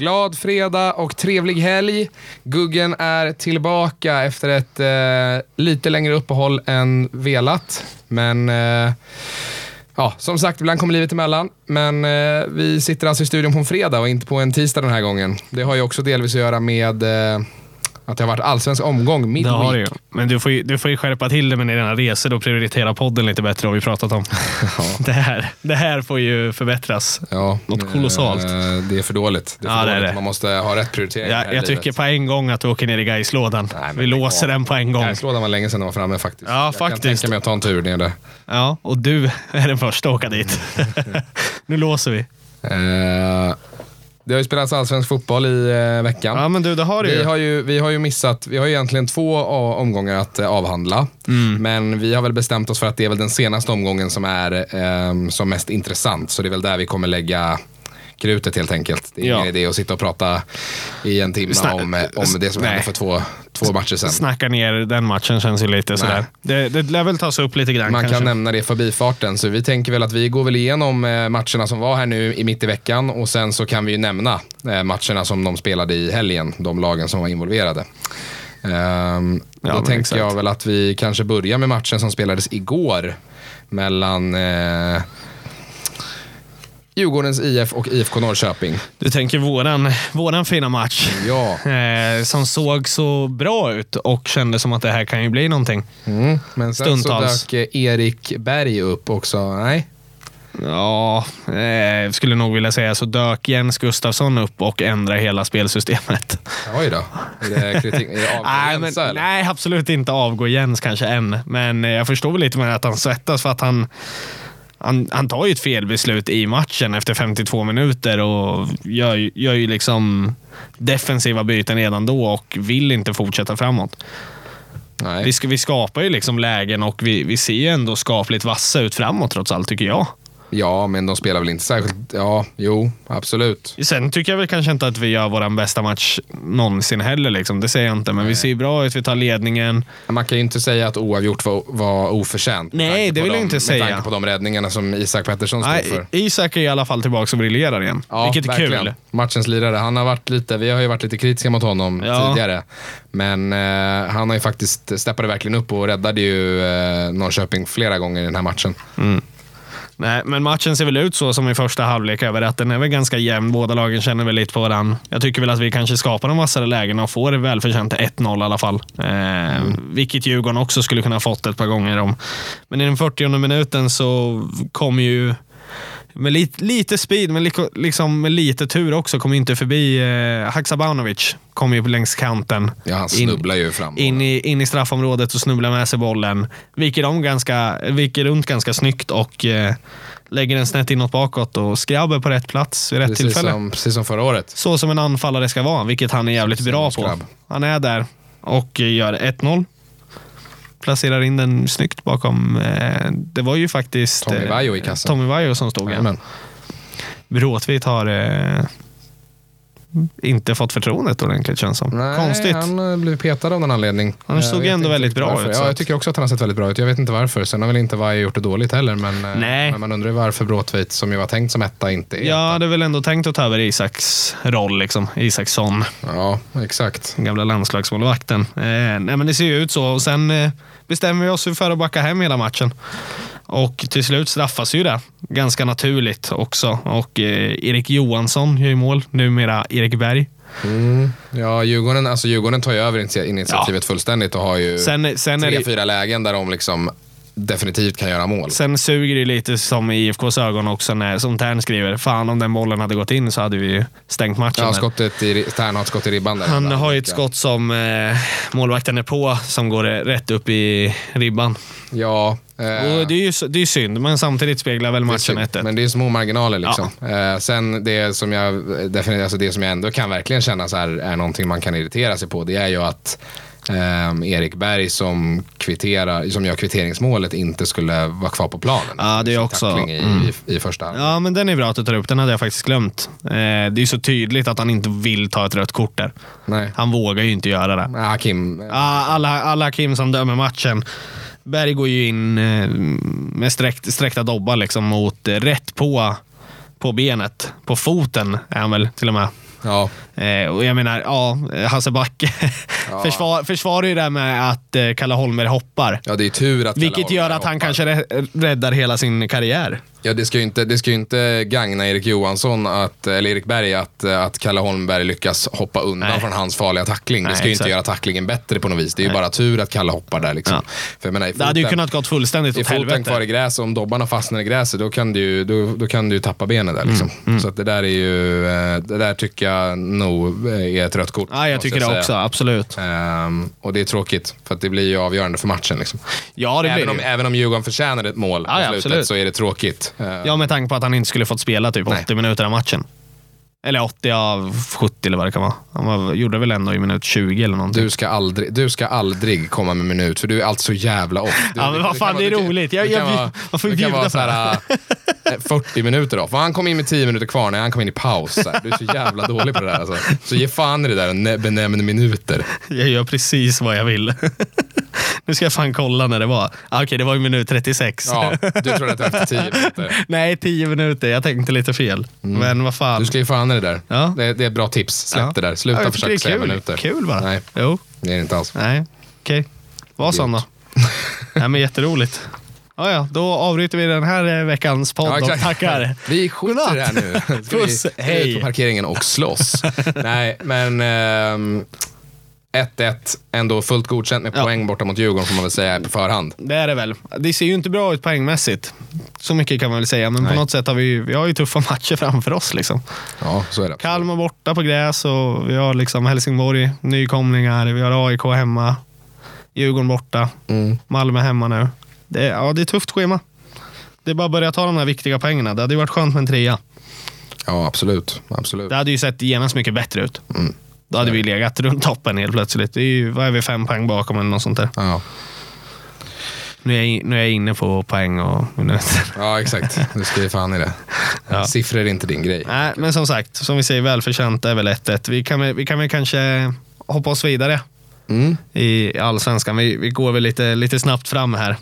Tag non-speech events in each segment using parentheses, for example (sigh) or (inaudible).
Glad fredag och trevlig helg. Guggen är tillbaka efter ett eh, lite längre uppehåll än velat. Men eh, ja, som sagt, ibland kommer livet emellan. Men eh, vi sitter alltså i studion på en fredag och inte på en tisdag den här gången. Det har ju också delvis att göra med eh, att det har varit allsvensk omgång Det midweek. har du ju. Men du får ju, du får ju skärpa till det med dina resor och prioritera podden lite bättre har vi pratat om. (laughs) det, här, det här får ju förbättras. Ja, Något kolossalt. eh, Det är för dåligt. Det är för Ja, det är dåligt. det. Man måste ha rätt prioritering här Jag, jag tycker livet. på en gång att du åker ner i Gaislådan. Vi låser den på en gång. Gaislådan var länge sedan den var framme faktiskt. Ja, Jag faktiskt. kan tänka mig att ta en tur ner där. Ja, och du (laughs) är den första att åka dit. (laughs) nu låser vi. Eh, det har ju spelats allsvensk fotboll i eh, veckan. Ja, men du, det har du Vi ju. har, ju, vi har ju missat, vi har ju egentligen två a- omgångar att eh, avhandla. Mm. Men vi har väl bestämt oss för att det är väl den senaste omgången som är eh, som mest intressant. Så det är väl där vi kommer lägga krutet helt enkelt. Det är Ja. ingen idé att sitta och prata i en timme Sna- om, eh, om det som hände för två, två matcher sedan. Snacka ner den matchen känns ju lite sådär. Det, det lär väl tas upp lite grann Man kanske. kan nämna det i förbifarten. Så vi tänker väl att vi går väl igenom eh, matcherna som var här nu i mitt i veckan och sen så kan vi ju nämna eh, matcherna som de spelade i helgen, de lagen som var involverade. Ehm, Ja, då tänker exakt. jag väl att vi kanske börjar med matchen som spelades igår mellan eh, Djurgårdens IF och IFK Norrköping. Du tänker våran, våran fina match. Ja, Eh, som såg så bra ut och kände som att det här kan ju bli någonting. mm. men sen Stundtals. så dök eh, Erik Berg upp också. Nej, Ja, eh, skulle nog vilja säga så dök Jens Gustafsson upp och ändrade hela spelsystemet. oj då. Är det kritik? Är det (laughs) Nej, men, avgränsad, eller? nej, absolut inte avgå Jens kanske än. Men eh, jag förstår väl lite med att han svettas för att han, han, han tar ju ett felbeslut i matchen efter 52 minuter och gör, gör ju liksom defensiva byten redan då och vill inte fortsätta framåt. Nej. Vi, vi skapar ju liksom lägen och vi, vi ser ju ändå skapligt vassa ut framåt trots allt tycker jag. Ja, men de spelar väl inte särskilt... Ja, jo, absolut. Sen tycker jag väl kanske inte att vi gör vår bästa match någonsin heller. Liksom. Det säger jag inte, men vi ser bra ut. Vi tar ledningen. Man kan ju inte säga att oavgjort var, var oförtjänt. med Nej, det vill jag de, inte Med säga. tanke på de räddningarna som Isak Pettersson stod Nej, för. Isak är i alla fall tillbaka och briljerar igen. vilket är verkligen. kul. Matchens lirare. Han har varit lite, vi har ju varit lite kritiska mot honom Ja. tidigare. Men eh, han har ju faktiskt steppade verkligen upp och räddade ju eh, Norrköping flera gånger i den här matchen. Nej, men matchen ser väl ut så som i första halvlek över att den är väl ganska jämn. Båda lagen känner väl lite på varandra. Jag tycker väl att vi kanske skapar de vassare lägena och får det välförtjänt 1-0 i alla fall. Eh, Vilket Djurgården också skulle kunna ha fått ett par gånger om. Men i den 40 minuten så kommer ju med lite, lite speed, men liksom med lite tur också, kom inte förbi eh, Haksabanovic. Kom ju längs kanten. Ja, han In- snubblar ju fram. in i, in i straffområdet och snubblar med sig bollen. Viker, om ganska, viker runt ganska snyggt och eh, lägger den snett inåt bakåt och skrabbar på rätt plats vid rätt precis, tillfälle. som, precis som förra året. Så som en anfallare ska vara, vilket han är jävligt bra på. Han är där och gör 1-0. Placerar in den snyggt bakom. Eh, det var ju faktiskt Tommy eh, Vaiho i kassen. Tommy Vaiho som stod. Ja. Jajamän. Bråtvit har eh, inte fått förtroendet ordentligt känns som. Nej, Konstigt. han eh, blev petad av någon anledning. Han såg ändå väldigt bra varför. ut, Ja, jag tycker också att han har sett väldigt bra ut. Jag vet inte varför. Sen har väl inte Vaje gjort det dåligt heller. Men, eh, men man undrar ju varför Bråtvit, som ju var tänkt som etta, inte är Jag etta. hade väl ändå tänkt att ta över Isaks roll, liksom. Isaksson, Ja, exakt. den gamla landslagsmålvakten. Eh, nej, men det ser ju ut så. Och sen eh, bestämmer vi oss för att backa hem hela matchen. Och till slut straffas ju det ganska naturligt också. Och eh, Erik Johansson gör ju mål, numera Erik Berg. Mm. Ja, Djurgården, alltså Djurgården tar ju över initia- initiativet fullständigt och har ju Sen, sen, tre, det, fyra lägen där de liksom definitivt kan göra mål. sen suger det lite som i IFKs ögon också, när, som Tern skriver. Fan, om den bollen hade gått in så hade vi ju stängt matchen. Ja, skottet i, Tern har ett skott i ribban där. Han har ju ett skott som eh, målvakten är på, som går rätt upp i ribban. Ja. Eh, Och det är ju det är synd, men samtidigt speglar väl matchen det är synd, 1-1. Men det är små marginaler liksom. Eh, sen det som jag definitivt, alltså det som jag ändå kan verkligen känna så här, är någonting man kan irritera sig på. Det är ju att ehm, Erik Berg som, kvitterar, som gör kvitteringsmålet inte skulle vara kvar på planen. Ja, det är Sin också- i, i, i första halvlek. Ja, men den är bra att du tar upp. Den hade jag faktiskt glömt. Eh, det är ju så tydligt att han inte vill ta ett rött kort där. Nej. Han vågar ju inte göra det. Hakim. Ah, alla, alla Kim som dömer matchen. Berg går ju in eh, med sträckt, sträckta dobbar liksom mot eh, rätt på, på benet. På foten är han väl till och med. Ja. Eh, och jag menar, ja, Hasse Backe (laughs) Ja. försvar, försvarar ju det här med att eh, Kalle Holmberg hoppar. ja, det är tur att Vilket Kalle gör Holmberg att han hoppar. kanske rä- räddar hela sin karriär. Ja, det ska ju inte, det ska inte gagna Erik Johansson, att, eller Erik Berg, att, att Kalle Holmberg lyckas hoppa undan Nej. från hans farliga tackling. Nej, det ska ju exakt. inte göra tacklingen bättre på något vis. Det är ju bara tur att Kalle hoppar där. Liksom. Ja. För jag menar, i Det hade ju foten- kunnat gått fullständigt Är åt foten helvete. kvar i gräset, om dobbarna fastnar i gräset, då kan du då, då kan du tappa benet där. Liksom. Mm, Så att det där är ju, eh, det där tycker jag nog är ett rött kort. Ja, jag tycker det säga. också. Absolut. Ehm, och det är tråkigt, för det blir ju avgörande för matchen. Liksom. Ja, det blir Även, det om, även om Djurgården förtjänade ett mål Ja, på slutet absolut. så är det tråkigt. Ehm, Ja, med tanke på att han inte skulle fått spela typ 80 Nej. minuter av matchen. Eller 80 av 70 eller vad det kan vara. Han var, gjorde väl ändå i minut 20 eller någonting. Du ska, aldrig, du ska aldrig komma med minut, för du är alltid så jävla off. Du, Ja, men vad fan, det är vara- roligt. Jag- det vara- (laughs) får det kan vara på så här, äh, 40 minuter off. Han kom in med 10 minuter kvar när han kom in i paus. Så här. Du är så jävla dålig på det där. Alltså. Så ge fan i det där och nä- benämn minuter. Jag gör precis vad jag vill. (laughs) nu ska jag fan kolla när det var. Ah, Okej, det var i minut 36. Ja, du trodde att det var efter 10 minuter. (laughs) Nej, 10 minuter. Jag tänkte lite fel. Men vad fan. Du ska ge fan i det där. Ja. Det, det är bra tips. Släpp Ja. det där. Sluta Ja, försöka säga är minuter. Kul bara. Nej, Jo, det är det inte alls. nej. Okej. Var sån då. (laughs) Nej, men jätteroligt. Ja, ja, då avbryter vi den här eh, veckans podd Ja, och tackar. Vi skiter i det här nu. (laughs) Ska Puss, vi hej. ut på parkeringen och slåss. Nej, men ehm, 1-1, ändå fullt godkänt med Ja. poäng borta mot Djurgården får man väl säga på förhand. Det är det väl. Det ser ju inte bra ut poängmässigt. Så mycket kan man väl säga, men Nej. på något sätt har vi, vi har ju tuffa (laughs) matcher framför oss. Liksom. Ja, så är det. Kalmar borta på gräs och vi har liksom Helsingborg, nykomlingar, vi har AIK hemma, Djurgården borta, Mm. Malmö hemma nu. Det är, ja, det är ett tufft schema. Det är bara att börja ta de här viktiga poängerna. Det hade ju varit skönt med en trea. Ja, absolut. absolut. Det hade ju sett genast mycket bättre ut. Mm. Då hade vi legat runt toppen helt plötsligt. Det är ju, vad är vi, fem poäng bakom eller något sånt där. Ja. Nu är jag, nu är jag inne på poäng och minuter. ja, exakt. Du ska ge fan i det. Ja. Siffror är inte din grej. Nej, men som sagt, som vi säger, välförtjänt är väl 1-1. Vi kan, vi kan väl kanske hoppa oss vidare Mm. i allsvenskan. Vi, vi går väl lite, lite snabbt fram här.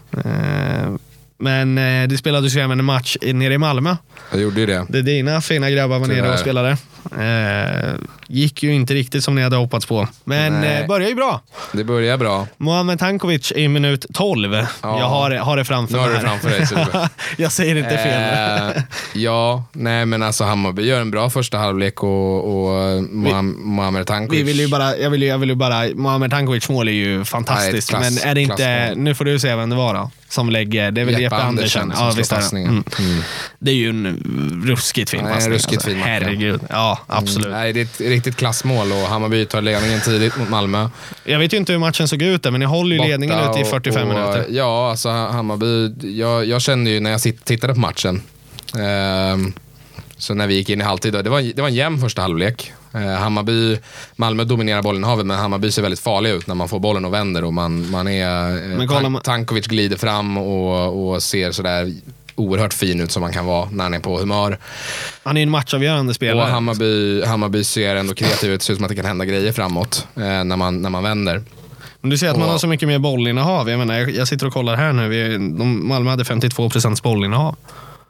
Men eh, det spelades ju även en match nere i Malmö. Jag gjorde ju det. Det dina fina grabbar var nere och spelade. Eh, gick ju inte riktigt som ni hade hoppats på. Men eh, började ju bra. Det börjar bra. Mohamed Tankovic i minut 12. Ja. Jag har, har det framför Nu har mig du det framför dig. (laughs) Jag säger inte fel. Eh, ja, nej men alltså Hammarby gör en bra första halvlek och, och Moham- Mohamed Tankovic. Vi vill ju bara, jag, vill ju, jag vill ju bara, Mohamed Tankovic mål är ju fantastiskt. Nej, klass- men är det inte, klassmål. nu får du säga vem det var då. Som lägger, det är väl Jeppe, Andersen. som Ja, visst passningen. Mm. Mm. Det är ju en ruskigt fin Nej, passning. alltså. ruskigt fin match, ja. Herregud. Ja, absolut. Mm. Nej, det är ett riktigt klassmål och Hammarby tar ledningen tidigt mot Malmö. Jag vet ju inte hur matchen såg ut där, men ni håller ju Borta ledningen ut i 45 och, minuter. Ja, alltså Hammarby. Jag, jag kände ju när jag tittade på matchen. ehm, så när vi gick in i halvtid, då, det var, det var en jämn första halvlek. Eh, Hammarby, Malmö dominerar bollinnehavet men Hammarby ser väldigt farlig ut när man får bollen och vänder och man, man är... eh, Men Tank- man- Tankovic glider fram och, och ser sådär oerhört fin ut som man kan vara när han är på humör. Han är ju en matchavgörande Och spelare. Hammarby, Hammarby ser ändå kreativ ut, ser ut som att det kan hända grejer framåt eh, när, man, när man vänder. Men du ser att man och- har så mycket mer bollinnehav. Jag, menar, jag, jag sitter och kollar här nu. Vi, de, Malmö hade 52 procents bollinnehav.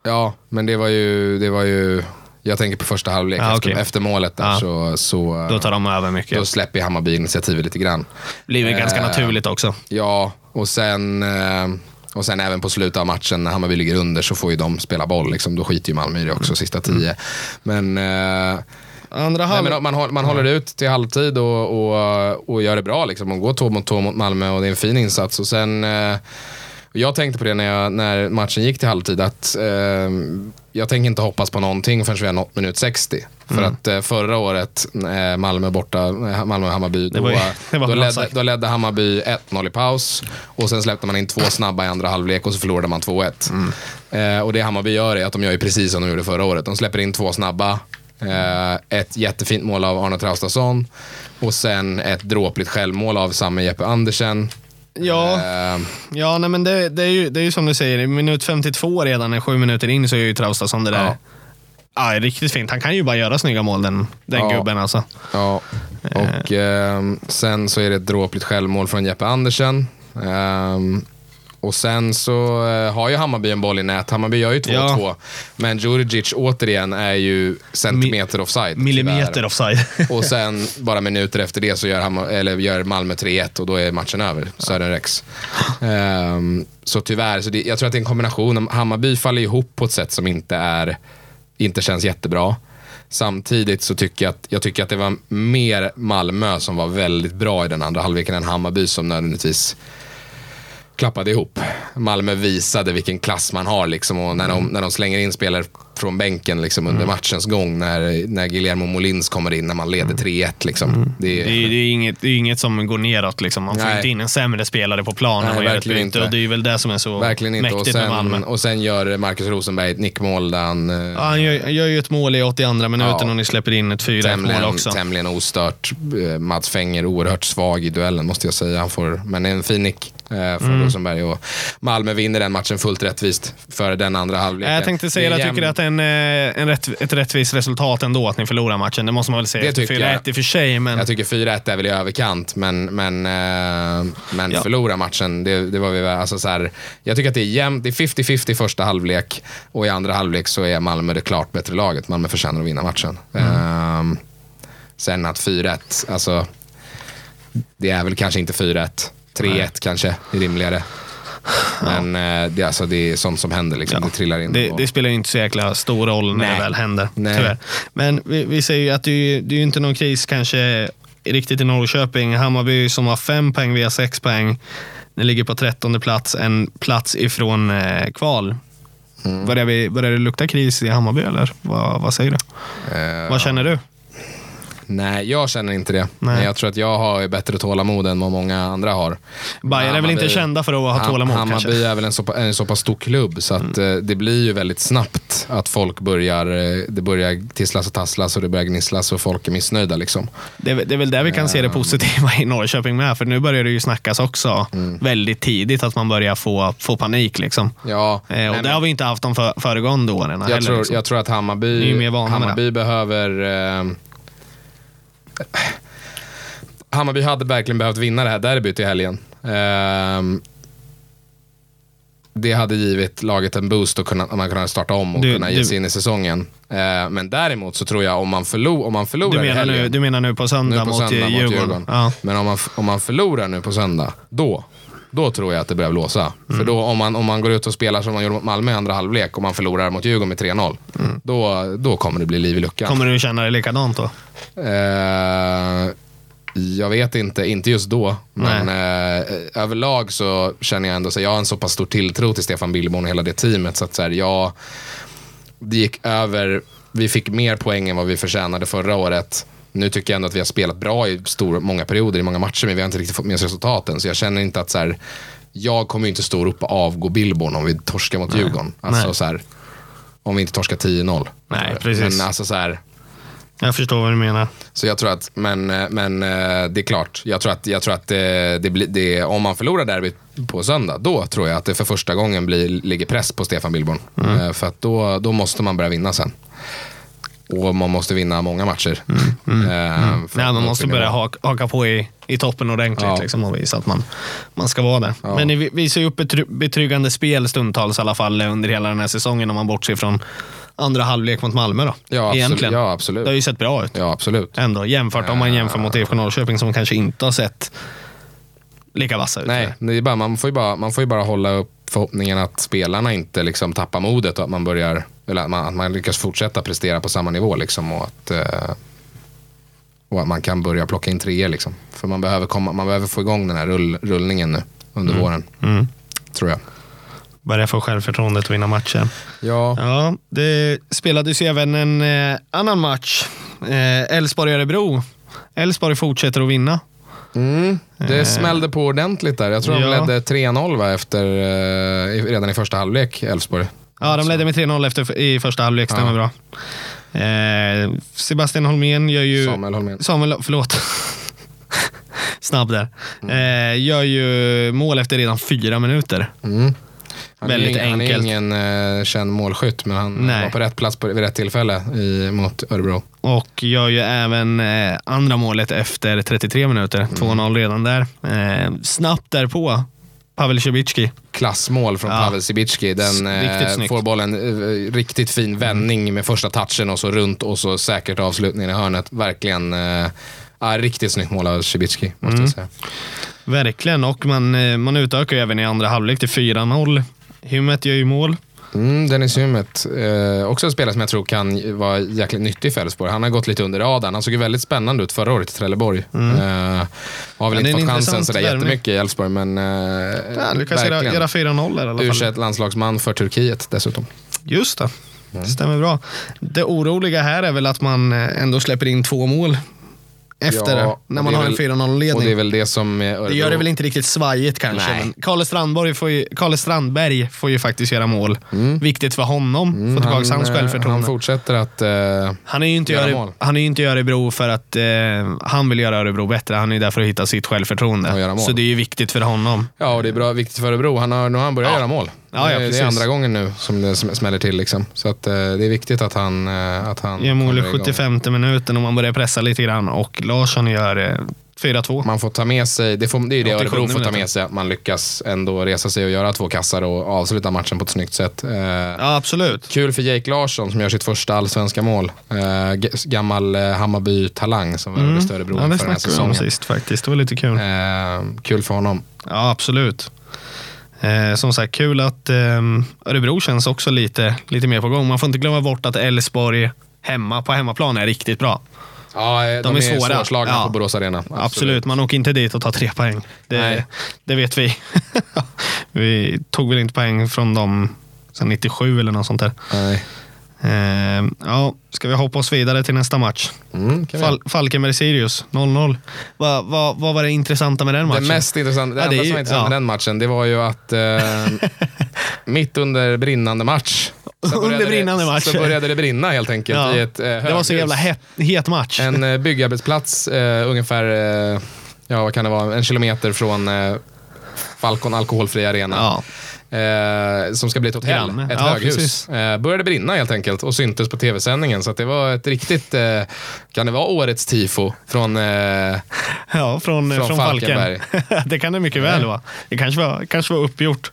Ja, men det var ju, det var ju jag tänker på första halvlek. Efter, okej. efter målet där Ja. så, så Då tar de över mycket. då släpper Hammarby initiativet lite grann. blir ganska Eh, naturligt också. Ja, och sen, eh, och sen även på slutet av matchen när Hammarby ligger under så får ju de spela boll. Liksom. Då skiter ju Malmö i det också, sista tio. Men, eh, Andra nej, halv... men man, håll- man håller ut till halvtid och, och, och gör det bra. Liksom. Och går två mot två mot Malmö och det är en fin insats. Och sen, eh, jag tänkte på det när, jag, när matchen gick till halvtid att eh, jag tänker inte hoppas på någonting förrän vi har nått minut 60. För att eh, förra året, eh, Malmö borta, eh, Malmö-Hammarby, då, ju- då, (laughs) ledde, då ledde Hammarby 1-0 i paus och sen släppte man in två snabba i andra halvlek och så förlorade man 2-1. Mm. Eh, och det Hammarby gör är att de gör ju precis som de gjorde förra året. De släpper in två snabba, eh, ett jättefint mål av Arne Traustason och sen ett dråpligt självmål av samme Jeppe Andersen. Ja, Eh, ja nej, men det, det, är ju, det är ju som du säger, minut 52 redan, sju minuter in, så är ju Traustason det där. Ja. Ja. riktigt fint. Han kan ju bara göra snygga mål, den, den Ja. gubben alltså. Ja, och ehm, sen så är det ett dråpligt självmål från Jeppe Andersen. Ehm, och sen så eh, har ju Hammarby en boll i nät. Hammarby gör ju 2-2. Ja. Men Djurdjic återigen är ju centimeter offside. Millimeter tyvärr. offside. (laughs) Och sen bara minuter efter det så gör, Hammar, eller gör Malmö 3-1 och då är matchen över. Sören Rex. Ehm, så tyvärr, så det, jag tror att det är en kombination. Hammarby faller ihop på ett sätt som inte, är, inte känns jättebra. Samtidigt så tycker jag att, jag tycker att det var mer Malmö som var väldigt bra i den andra halvleken än Hammarby som nödvändigtvis klappade ihop. Malmö visade vilken klass man har liksom, och när, de, när de slänger in spelare från bänken liksom, under matchens gång. När, när Guillermo Molins kommer in när man leder 3-1. Liksom. Det, Det är, det, är inget, det är inget som går neråt. Liksom. Man får Nej. inte in en sämre spelare på planen Nej, och gör ett byte. inte. Och det är väl det som är så Verkligen inte. Och mäktigt med Malmö. sen, och sen gör Marcus Rosenberg ett nickmål där han eh, Ja, han gör, gör ju ett mål i 82 minuten Ja. och ni släpper in ett 4-1 mål också. tämligen ostört. Eh, Mats Fenger oerhört svag i duellen måste jag säga. Han får, men en fin nick eh, från Mm. Rosenberg. Och Malmö vinner den matchen fullt rättvist för den andra halvleken. Jag tänkte säga att jag tycker att det är en, eh, en rätt, ett rättvist resultat ändå att ni förlorar matchen. Det måste man väl säga. Det efter tycker 4-1 jag. i och för sig, men Jag tycker 4-1 är väl i överkant, men, men, eh, men Ja. förlora matchen, det, det var vi väl- alltså så här, Jag tycker att det är jämnt. Det är 50-50 i första halvlek och i andra halvlek så är Malmö det klart bättre laget. Malmö förtjänar att vinna matchen. Mm. Ehm, sen att 4-1, alltså det är väl kanske inte 4-1. 3-1 kanske är rimligare. Men eh, det, alltså, det är sånt som händer. Liksom. Ja. Det trillar in. det, och- det spelar ju inte så jäkla stor roll när Nej. det väl händer. Nej. Tyvärr. Men vi, vi säger ju att det är, det är inte någon kris kanske riktigt i Norrköping. Hammarby som har fem poäng via sex poäng. Ni ligger på trettonde plats, en plats ifrån eh, kval. Mm. Börjar, vi, börjar det lukta kris i Hammarby eller vad, vad säger du? Eh, Vad känner du? Nej, jag känner inte det. Nej. Jag tror att jag har bättre tålamod än vad många andra har. Bayern är väl inte kända för att ha tålamod Hammarby kanske? Mm. är väl en så, en så pass stor klubb så att eh, det blir ju väldigt snabbt att folk börjar, eh, det börjar tisslas och tasslas och det börjar gnisslas och folk är missnöjda. Liksom. Det är, väl- det är väl där vi kan se det positiva i Norrköping med. För nu börjar det ju snackas också Mm. väldigt tidigt att man börjar få, få panik. Liksom. Ja, Eh, och nej, det men har vi inte haft de för, föregående åren jag, heller. tror, liksom. jag tror att Hammarby, Hammarby behöver... Eh, Hammarby hade verkligen behövt vinna det här derbyt i helgen. Ehm, det hade givit laget en boost och kunna, man kunde starta om och Du- kunna ge sig in i säsongen. Eh, men däremot så tror jag om man, förlo om man förlorar du, menar helgen. nu, du menar nu på söndag, nu på mot, söndag eh, mot Djurgården? Djurgården. Ja. Men om man, om man förlorar nu på söndag, då, då tror jag att det börjar blåsa. Mm. För då om man, om man går ut och spelar som man gjorde mot Malmö i andra halvlek och man förlorar mot Djurgården med 3-0, då, då kommer det bli liv i luckan. Mm. Kommer du känna dig likadant då? Eh, jag vet inte, inte just då. Men eh, överlag så känner jag ändå så jag har en så pass stor tilltro till Stefan Billborn och hela det teamet. Så att så här, jag, det gick över, vi fick mer poäng än vad vi förtjänade förra året. Nu tycker jag ändå att vi har spelat bra i stor, många perioder, i många matcher, men vi har inte riktigt fått med oss resultaten. Så jag känner inte att så här, jag kommer ju inte stå upp och avgå Billborn om vi torskar mot Djurgården. Alltså, Nej. så här, om vi inte torskar 10-0. Nej, precis. Men alltså så här, Jag förstår vad du menar. så jag tror att, men, eh, men eh, det är klart. Jag tror att, jag tror att det, det, blir- det, om man förlorar derbyt på söndag, då tror jag att det för första gången blir, ligger press på Stefan Billborn. Mm. Eh, För att då, då måste man börja vinna sen. Och man måste vinna många matcher. (laughs) Eh, för Mm. Nej, att man måste börja haka, haka på i, i toppen ordentligt Ja. liksom, och visa att man, man ska vara där. Men ni vi- visar ju upp betry, betryggande spel stundtals i alla fall under hela den här säsongen om man bortser från andra halvlek mot Malmö. Då, Ja, absolut. Egentligen. Ja, Det absolut. har ju sett bra ut Ja, absolut. ändå. Jämfört om man jämför mot IFK Norrköping som kanske inte har sett lika vassa ut. Nej, det är bara, man, får ju bara, man får bara hålla upp förhoppningen att spelarna inte liksom tappar modet och att man börjar eller att man, att man lyckas fortsätta prestera på samma nivå. Liksom, och, att, eh, och att man kan börja plocka in treor. Liksom. För man behöver, komma, man behöver få igång den här rull, rullningen nu under våren. Mm. Tror jag. Börja få självförtroendet att vinna matcher. Ja, Ja, det spelades ju även en eh, annan match. Eh, Elfsborg-Örebro. Elfsborg fortsätter att vinna. mm, det smällde på ordentligt där. Jag tror de Ja. ledde 3-0 va, efter, eh, redan i första halvlek, Elfsborg. Ja, de ledde med 3-0 efter, i första halvlek, stämmer bra. Eh, Sebastian Holmén gör ju... Samuel Holmén. Samuel, förlåt. (laughs) Snabb där. Eh, gör ju mål efter redan fyra minuter. Mm. Han Väldigt är, Han är enkelt. ingen uh, känd målskytt, men han Nej. var på rätt plats på, vid rätt tillfälle i, mot Örebro. Och gör ju även eh, andra målet efter 33 minuter. 2-0 redan där. Eh, snabbt därpå Pavel Cibicki. Klassmål från Ja. Pavel Cibicki. Den eh, får bollen eh, riktigt fin vändning med första touchen och så runt och så säkert avslutningen i hörnet. Verkligen eh, ja, riktigt snyggt mål av Cibicki, måste Mm. jag säga. Verkligen, och man, eh, man utökar ju även i andra halvlek till 4-0. Hymmet gör ju mål. Mm, Dennis Hymmet, eh, också en spelare som jag tror kan vara jäkligt nyttig för Elfsborg. Han har gått lite under radarn. Han såg ju väldigt spännande ut förra året i Trelleborg. Eh, har väl Mm. Ja, inte fått chansen sådär jättemycket i Elfsborg, men eh, Ja, lyckas göra, göra 4-0 där i alla fall. u landslagsman för Turkiet dessutom. Just det. Mm. Det stämmer bra. Det oroliga här är väl att man eh, ändå släpper in två mål efter Ja, när man har en väl- 4-0-ledning. Och det är väl det som Örebro... Det gör det väl inte riktigt svajigt kanske. Nej. Men Karl Strandberg, får ju, Karl Strandberg får ju faktiskt göra mål. Viktigt för honom. få tillbaka hans Mm. eh, självförtroende. Han fortsätter att... Eh, Han är ju inte, göra mål. han är ju inte i Örebro för att eh, han vill göra Örebro bättre. Han är ju där för att hitta sitt självförtroende. Så det är ju viktigt för honom. ja, och det är bra, viktigt för Örebro. Han har, nu har han börjat Ja. göra mål. Ja, ja, det, är- det precis. är andra gången nu som det sm- smäller till. Liksom. Så att, eh, det är viktigt att han, eh, att han Gör mål i kommer igång. 75 minuten och man börjar pressa lite grann och Larsson gör eh, 4-2. Man får ta med sig, det, får, det är ju det 87 Örebro får ta med sig, att man lyckas ändå resa sig och göra två kassar och avsluta matchen på ett snyggt sätt. Eh, Ja, absolut. Kul för Jake Larsson som gör sitt första allsvenska mål. Eh, gammal eh, Hammarby-talang som värvades till Örebro Mm. Ja, det för den här snackade vi om säsongen. sist faktiskt. Det var lite kul. Eh, kul för honom. Ja, absolut. Eh, som sagt, kul att eh, Örebro känns också lite, lite mer på gång. Man får inte glömma bort att Elfsborg hemma på hemmaplan är riktigt bra. Ja, eh, de, är är, svåra. svårslagna Ja. på Borås Arena. Absolut. man åker inte dit och tar tre poäng. Det, det vet vi. (laughs) vi tog väl inte poäng från dem sen 97 eller något sånt där. Nej. Eh, ja, ska vi hoppa oss vidare till nästa match? Mm, Fal- Falkenberg-Sirius 0-0. Vad vad- vad var det intressanta med den Det matchen? mest intressanta, det Ja, det enda är som var intressant ja. med den matchen, det var ju att eh, (laughs) mitt under brinnande match Under brinnande det, match. Så började det brinna helt enkelt Ja. i ett eh, det var så jävla het, het match. En eh, byggarbetsplats eh, ungefär, eh, ja vad kan det vara, en kilometer från eh, Falcon alkoholfri arena. Ja. Eh, som ska bli ett hotell, Granne. ett Ja, höghus. Eh, började brinna helt enkelt och syntes på tv-sändningen. Så det var ett riktigt, eh, kan det vara årets tifo från eh, Ja, från, Från från, Falken. Falkenberg. (laughs) det kan det mycket väl vara. Det kanske var, kanske var uppgjort.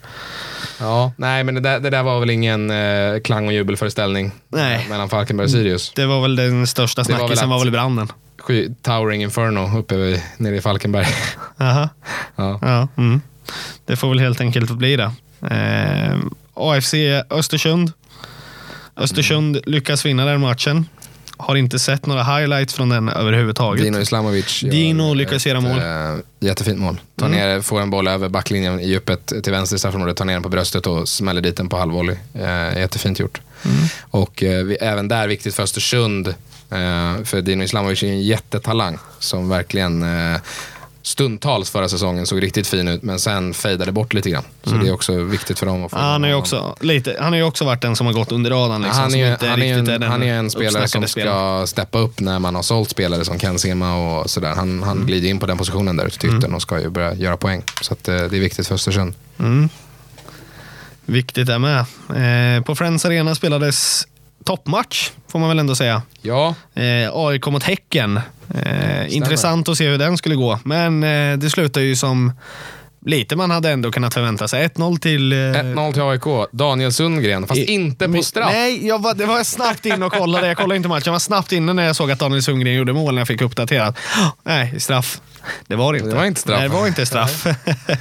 Ja, nej men det där, det där var väl ingen eh, klang och jubelföreställning Nej. mellan Falkenberg och Sirius. Det var väl den största var snackisen var, att- väl branden. Towering Inferno uppe vid, nere i Falkenberg. Aha. Ja. Ja, mm. Det får väl helt enkelt bli det. Eh, AFC Östersund. Östersund lyckas vinna den matchen. Har inte sett några highlights från den överhuvudtaget. Dino Islamovic Dino lyckas göra mål. eh, jättefint mål. Tar Mm. ner, får en boll över backlinjen i djupet till vänster i straffområdet, tar ner den på bröstet och smäller dit den på halvvolley. Eh, jättefint gjort. Mm. Och vi, även där viktigt för Östersund, för Dino Islamovic är en jättetalang som verkligen stundtals förra säsongen såg riktigt fin ut men sen fejdade bort lite grann. Så det är också viktigt för dem att få Mm. Han, har ju också, lite, han har också varit den som har gått under radarn. Liksom, han, är, han, är, en, den han är en spelare som ska spelaren. steppa upp när man har sålt spelare som Ken Sema och sådär. Han, han Mm. glider in på den positionen där ute till yttern och ska ju börja göra poäng. Så att, eh, det är viktigt för Östersund. Mm. Viktigt är med. Eh, på Friends Arena spelades toppmatch, får man väl ändå säga. Ja, Eh, AIK mot Häcken. Eh, intressant att se hur den skulle gå. Men eh, det slutar ju som lite man hade ändå kunnat förvänta sig. 1-0 till... Eh, 1-0 till AIK. Daniel Sundgren, fast i- inte på straff. Nej, jag var, det var jag snabbt in och kollade. Jag kollade inte matchen. Jag var snabbt inne när jag såg att Daniel Sundgren gjorde mål när jag fick uppdaterat. Nej, straff. Det var det inte. Det var inte straff. Nej, det var inte straff.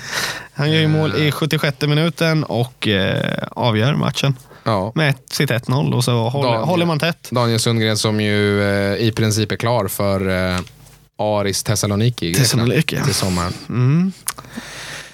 (laughs) Han gör ju mål i 76 minuten och eh, avgör matchen Ja. med sitt 1-0 och så håller, Daniel. håller man tätt. Daniel Sundgren som ju eh, i princip är klar för eh, Aris Thessaloniki Thessaloniki, ja. till sommaren. Mm.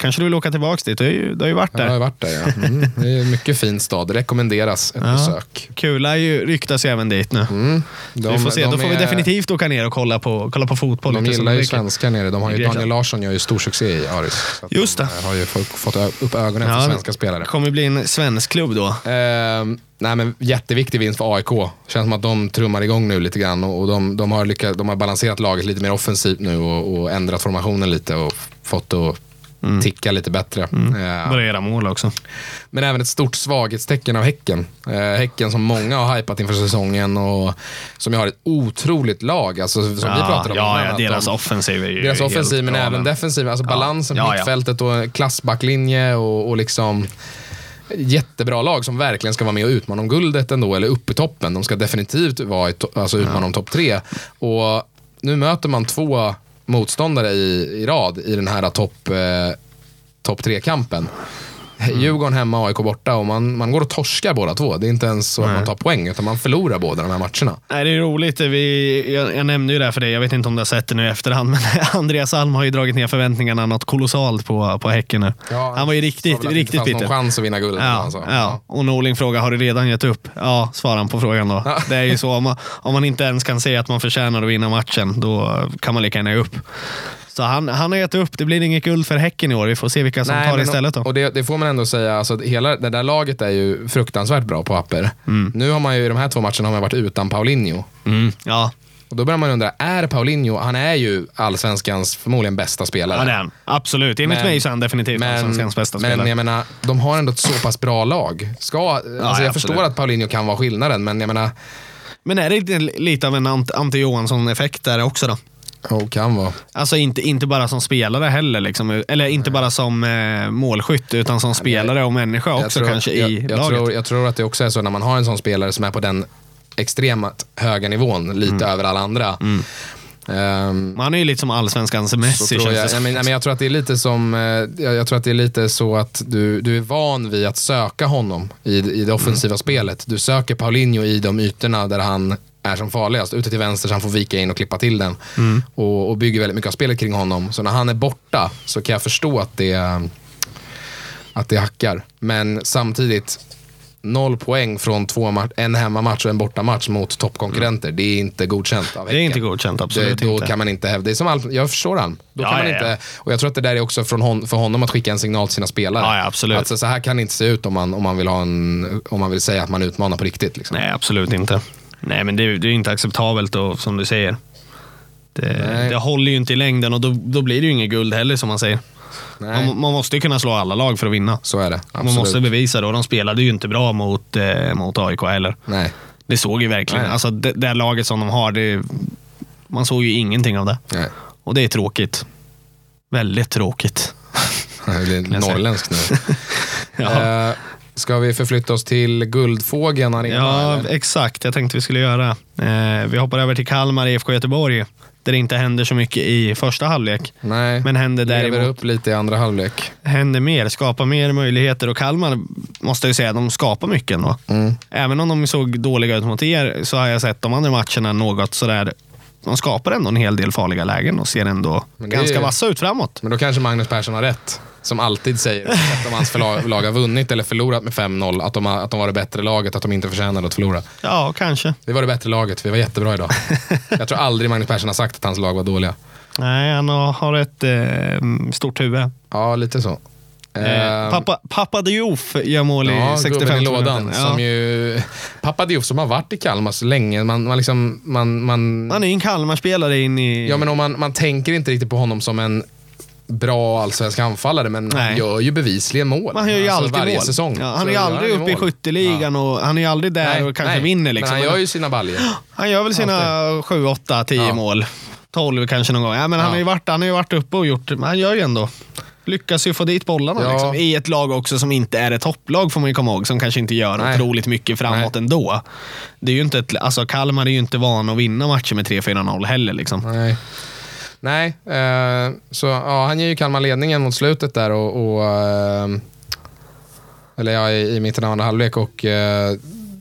Kanske du vill åka tillbaka dit? Du har ju, du har ju varit Jag har där. varit där ja. Mm. Det är en mycket fin stad. Det rekommenderas ett Ja. besök. Kula ju, ryktas ju även dit nu. Mm. De, vi får se. de Då får vi är- definitivt åka ner och kolla på, kolla på fotboll. De gillar ju svenskar nere. De har ju. Daniel Larsson gör ju stor succé i Aris. Just de det. eh, har ju fått, upp ögonen Ja, för det- svenska spelare. Det kommer bli en svensk klubb då. Ehm, nej, men jätteviktig vinst för AIK. Känns som att de trummar igång nu lite grann och de, de, har, lyckats, de har balanserat laget lite mer offensivt nu och, och ändrat formationen lite och fått att ticka lite bättre. Eh, Börjar göra mål också. men även ett stort svaghetstecken av Häcken. Eh, häcken som många har hypat inför säsongen och som ju har ett otroligt lag. Alltså, som vi pratade om ja, ja, deras de, offensiv är ju deras offensiv men även defensiv. Alltså balansen på Ja, ja. mittfältet och klassbacklinje och, och liksom jättebra lag som verkligen ska vara med och utmana om guldet ändå, eller upp i toppen. De ska definitivt vara i to- alltså utmana om topp tre. Och nu möter man två motståndare i, i rad i den här topp eh, top tre-kampen. Mm. Djurgården hemma, AIK borta och man, man går och torskar båda två. Det är inte ens så att man tar poäng, utan man förlorar båda de här matcherna. Nej, det är roligt. Vi, jag, jag nämnde ju det här för dig. Jag vet inte om du har sett det nu i efterhand, men (laughs) Andreas Alm har ju dragit ner förväntningarna något kolossalt på, på Häcken nu. han var ju riktigt, riktigt Det inte fanns bitter. någon chans att vinna guldet. Ja, alltså. ja, och Norling frågar, har du redan gett upp? Ja, svarar han på frågan då. Det är ju så, om man, om man inte ens kan säga att man förtjänar att vinna matchen, då kan man lika gärna ge upp. Så han, han har gett upp. Det blir inget guld för Häcken i år. Vi får se vilka som tar det men- istället då. Och det, det får man ändå säga, alltså, hela det där laget är ju fruktansvärt bra på papper. Nu har man ju i de här två matcherna har man varit utan Paulinho. Mm, ja, Och då börjar man undra, är Paulinho, han är ju allsvenskans förmodligen bästa spelare. ja det är han. Absolut. Enligt Men- mig så är han definitivt Men, allsvenskans bästa men spelare. jag menar, de har ändå ett så pass bra lag. Ska, alltså jag absolut. förstår att Paulinho kan vara skillnaden, men jag menar, Men är det lite av en Ant- Ante Johansson-effekt där också då? Oh, kan vara. Alltså inte, inte bara som spelare heller, liksom, eller inte bara som eh, målskytt, utan som spelare och människa också tror, kanske jag, i jag laget. Tror, jag tror att det också är så när man har en sån spelare som är på den extremt höga nivån, lite Mm. över alla andra. Ehm, Man är ju lite som allsvenskans Messi känns jag, det jag, men, jag tror att det är lite som, eh, jag, jag tror att det är lite så att du, du är van vid att söka honom i, i det offensiva spelet. Du söker Paulinho i de ytorna där han är som farligast. Ute till vänster så han får vika in och klippa till den. Och, och bygger väldigt mycket av spelet kring honom. Så när han är borta så kan jag förstå att det, att det hackar. Men samtidigt, noll poäng från två en hemmamatch och en bortamatch mot toppkonkurrenter. Det är inte godkänt av Det är inte Häcken. godkänt, absolut det, Då inte. kan man inte hävda. Det är som allt, jag förstår han. Då Ja, kan man ja, inte, ja. och jag tror att det där är också från hon, för honom att skicka en signal till sina spelare. Ja, absolut. Alltså, så här kan det inte se ut om man, om man, vill, ha en, om man vill säga att man utmanar på riktigt. Liksom. Nej, absolut inte. Nej, men det, är- det är inte acceptabelt och, som du säger. Det, det håller ju inte i längden och då, då blir det ju inget guld heller som man säger. Man, man måste ju kunna slå alla lag för att vinna. så är det. Absolut. Man måste bevisa det och de spelade ju inte bra mot, eh, mot AIK heller. Nej, Det såg ju verkligen. Nej. Alltså det, det laget som de har, det, man såg ju ingenting av det. nej. Och det är tråkigt. Väldigt tråkigt. (laughs) Det blir norrländskt nu. (laughs) Ja. Eh, ska vi förflytta oss till Guldfågeln Arena? Ja, eller? exakt. Jag tänkte vi skulle göra. Eh, vi hoppar över till Kalmar IFK Göteborg. Där det inte händer så mycket i första halvlek. Nej, Men händer lever däremot upp lite i andra halvlek. händer mer, skapar mer möjligheter. Och Kalmar måste jag ju säga, de skapar mycket ändå. Mm. Även om de såg dåliga ut mot er så har jag sett de andra matcherna något sådär. De skapar ändå en hel del farliga lägen och ser ändå ganska ju- vassa ut framåt. Men då kanske Magnus Persson har rätt. Som alltid säger, oavsett om hans lag har vunnit eller förlorat med 5-0, att de, har, att de var det bättre laget, att de inte förtjänade att förlora. Ja, kanske. Vi var det bättre laget, vi var jättebra idag. (laughs) Jag tror aldrig Magnus Persson har sagt att hans lag var dåliga. Nej, han har, ett eh, stort huvud. Ja, lite så. Eh, Ehm, pappa, pappa Diouf gör mål Ja, i 65 gubben i lådan. minuten. Som Ja. ju, pappa Diouf som har varit i Kalmar så länge. Man, man, liksom, man, man, Han är ju en Kalmar-spelare in i... ja, men om man, man tänker inte riktigt på honom som en bra allsvensk anfallare, men han Nej. gör ju bevisligen mål. Han gör ju Alltså, alltid varje mål. säsong. Ja, han är ju aldrig uppe i skytteligan och han är ju aldrig där och kanske nej, vinner. Liksom. Men han gör ju sina baljor. (gasps) Han gör väl sina 7, 8, 10 Ja. mål. 12 kanske någon gång. Ja, men han, Ja. har ju varit, han har ju varit uppe och gjort men han gör ju ändå. Lyckas ju få dit bollarna Ja. liksom. i ett lag också som inte är ett topplag får man ju komma ihåg. Som kanske inte gör Nej. otroligt mycket framåt Nej. ändå. Det är ju inte ett, alltså Kalmar är ju inte van att vinna matcher med 3-4-0 heller. Liksom. Nej. Nej, eh, så ja, han ger ju Kalmar ledningen mot slutet där och, och eh, eller ja, i, i mitten av andra halvlek och eh,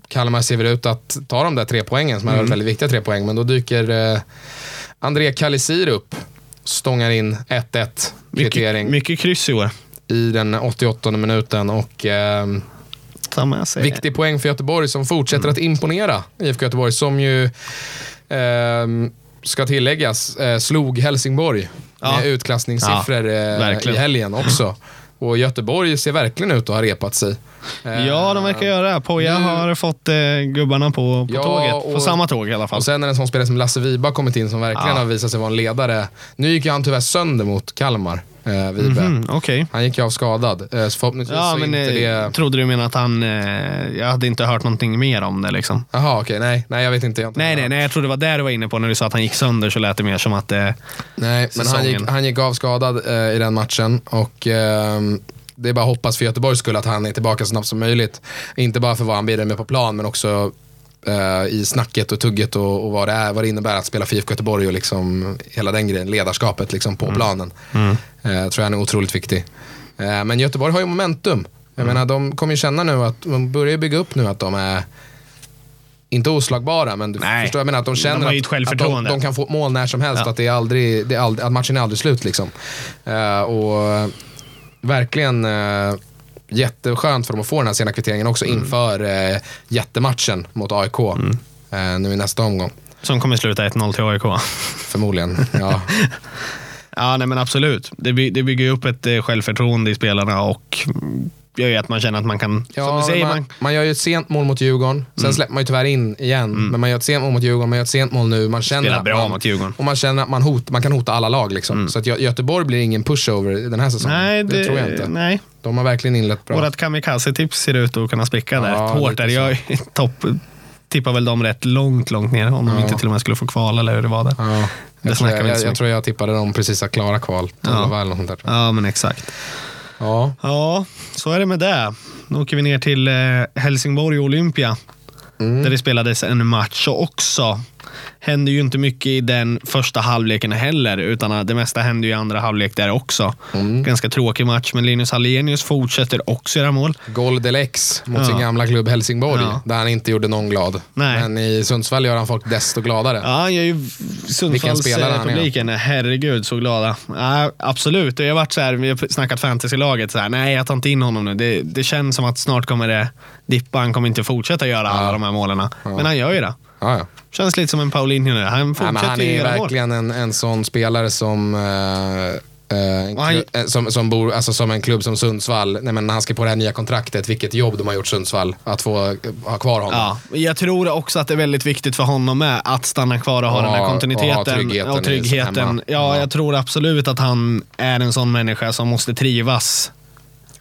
Kalmar ser väl ut att ta de där tre poängen som Mm. varit väldigt viktiga tre poäng, men då dyker eh, André Kalisir upp, stångar in 1-1 kvittering Mycket, kryss i år. i den 88 minuten och eh. Viktig poäng för Göteborg som fortsätter att imponera. IFK Göteborg som ju, ehm, ska tilläggas, eh, slog Helsingborg Ja. med utklassningssiffror eh, verkligen. i helgen också. Och Göteborg ser verkligen ut att ha repat sig. Eh, Ja, de verkar göra det. Poja nu- har fått eh, gubbarna på, på Ja, tåget. På och- samma tåg i alla fall. Och sen är det en sån spelare som Lasse Viba kommit in som verkligen Ja. har visat sig vara en ledare. Nu gick ju han tyvärr sönder mot Kalmar. eh, Vibe. Mhm, Okej. Han gick ju av skadad, eh, så förhoppningsvis Ja, så men inte eh, det... trodde du menar att han... Eh, jag hade inte hört någonting mer om det liksom. Jaha, okej, nej, nej, jag vet inte. Jag Nej, nej, nej, jag trodde det var där du var inne på när du sa att han gick sönder så lät det mer som att det... Nej, men han gick, han gick av skadad eh, i den matchen och ehm, det är bara att hoppas för Göteborgs skull att han är tillbaka så snabbt som möjligt. Inte bara för vad han bidrar med på plan men också eh, i snacket och tugget och, och vad, det är, vad det innebär att spela för IFK Göteborg och liksom hela den grejen, ledarskapet liksom på planen. Eh, jag tror han är otroligt viktig. Eh, men Göteborg har ju momentum. Jag menar, de kommer ju känna nu att, de börjar bygga upp nu att de är inte oslagbara, men du Nej. förstår jag menar att de De känner ett att, att de, de kan få mål när som helst, Ja. att, det är aldrig, det är aldrig, att matchen är aldrig slut. Liksom. Eh, och eh, verkligen uh, jätteskönt för dem att få den här sena kvitteringen också Mm. inför uh, jättematchen mot AIK eh, nu i nästa omgång. Som kommer sluta 1-0 till AIK. Förmodligen. Ja. (laughs) Ja, nej men absolut. Det, by, det bygger ju upp ett eh, självförtroende i spelarna och mm, gör ju att man känner att man kan, som Ja, du säger, man, man, man gör ju ett sent mål mot Djurgården, sen släpper man ju tyvärr in igen. Men man gör ett sent mål mot Djurgården, man gör ett sent mål nu. Man känner spelar bra man, mot Djurgården. Och man känner att man, hot, man kan hota alla lag. Liksom. Så att Gö- Göteborg blir ingen pushover den här säsongen. Nej, det, det, tror jag inte. Nej. De har verkligen inlett bra. Vårt kamikaze-tips ser ut att kunna spricka där. Ja, Hårt lite där. Jag topp, tippar väl dem rätt långt, långt ner. Om de Ja. inte till och med skulle få kvala eller hur det var där. Ja. Det Jag, tror snackar jag, jag, jag tror jag tippade dem precis att klara kval. Ja. Där, tror jag. Ja, men exakt. Ja. Ja, så är det med det. Nu åker vi ner till eh, Helsingborg och Olympia. Mm. Där det spelades en match också hände ju inte mycket i den första halvleken heller, utan det mesta hände ju i andra halvlek där också. Mm. Ganska tråkig match, men Linus Hallenius fortsätter också göra mål. Goldelex mot Ja. sin gamla klubb Helsingborg, Ja. där han inte gjorde någon glad. Nej. Men i Sundsvall gör han folk desto gladare. Ja, han gör ju är. Sundsvallspubliken herregud så glada. Ja, absolut, jag har varit så här, vi har snackat fantasylaget, så här, nej jag tar inte in honom nu. Det, det känns som att snart kommer det dippa, han kommer inte fortsätta göra alla de här målen. Men han gör ju det. Ja, ja. Känns lite som en Paulinho nu. Han fortsätter han är verkligen en, en sån spelare som eh, eh, Och han- eh, som, som, bor, alltså som en klubb som Sundsvall, nej, men när han ska på det här nya kontraktet, vilket jobb de har gjort Sundsvall, att få ha kvar honom. Ja, jag tror också att det är väldigt viktigt för honom med att stanna kvar och ha Ja, den här och kontinuiteten. tryggheten och tryggheten. Ja, Ja. jag tror absolut att han är en sån människa som måste trivas.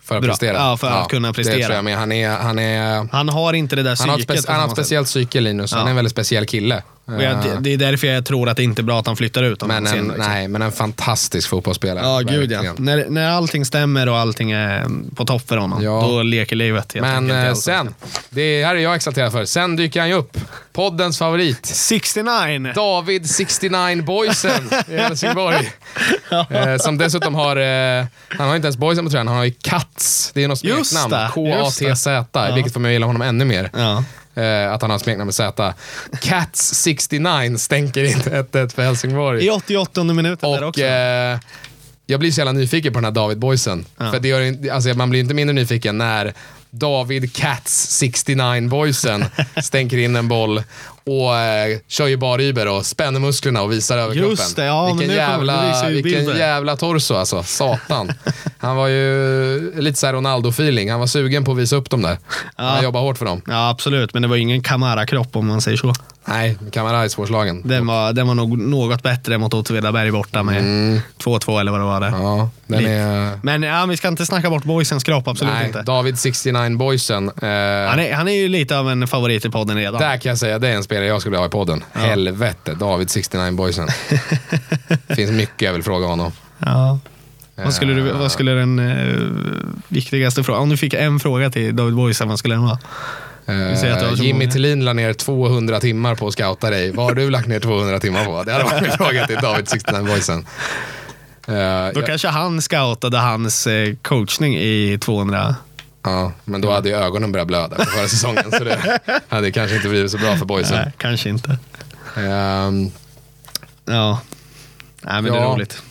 För att Bra. prestera. Ja, för att kunna Det prestera. tror jag med. Han, är, han, är, Han har inte det där han psyket. han har ett speciellt psyke Linus, han är en väldigt speciell kille. Och jag, det, är därför jag tror att det inte är bra att han flyttar ut. men, en, liksom. nej, men en fantastisk fotbollsspelare. Ja, gud ja. När, när allting stämmer och allting är på topp för honom, Ja. då leker livet. Men eh, sen, det här är jag exalterad för, sen dyker han ju upp. Poddens favorit. 69! David 69 Boysen (laughs) i Helsingborg. eh, som dessutom har, eh, han har inte ens Boysen på tröjan, han har ju Katz. Det är något smeknamn. K-A-T-Z, vilket får mig att gilla honom ännu mer. Ja. Eh, att han har smeknamn med Z. Cats 69 stänker in 1-1 för Helsingborg. I 88 minuten där Och också. eh, jag blir så jävla nyfiken på den här David Boysen. Ja. För det gör, inte- alltså, man blir inte mindre nyfiken när David Cats 69 Boysen (laughs) stänker in en boll och eh, kör ju bar Uber och spänner musklerna och visar överkroppen. Just det, ja, vilken jävla, vilken jävla torso alltså. Satan. (laughs) Han var ju lite såhär Ronaldo-feeling. Han var sugen på att visa upp dem där. Han jobbar hårt för dem. Ja, absolut. Men det var ingen Kamara-kropp om man säger så. Nej, Kamara är svårslagen. Den var, den var nog något bättre mot Åtvidaberg borta med 2-2 eller vad det var. Mm. Ja, den Lite. är... Men ja, vi ska inte snacka bort boysens kropp, absolut Nej, inte. David 69 Boysen. Eh, Han är, han är ju lite av en favorit i podden redan. Där kan jag säga, det är en spelare jag skulle ha i podden. Helvete, David 69 Boysen. Det finns mycket jag vill fråga honom. Ja. Vad skulle, du, vad skulle den eh, viktigaste frågan, om du fick en fråga till David Boysen, vad skulle den vara? Så Jimmy många. Tillin la ner 200 timmar på att scouta dig. Vad har du lagt ner 200 timmar på? Det hade varit min fråga till David 69 Boysen. Eh, Då ja, kanske han scoutade hans eh, coachning i 200. ja, men då hade ju ögonen börjat blöda för förra säsongen. Så det hade kanske inte blivit så bra för Boysen. Nej, kanske inte. Ehm, Ja. Nej, men Ja. Det är roligt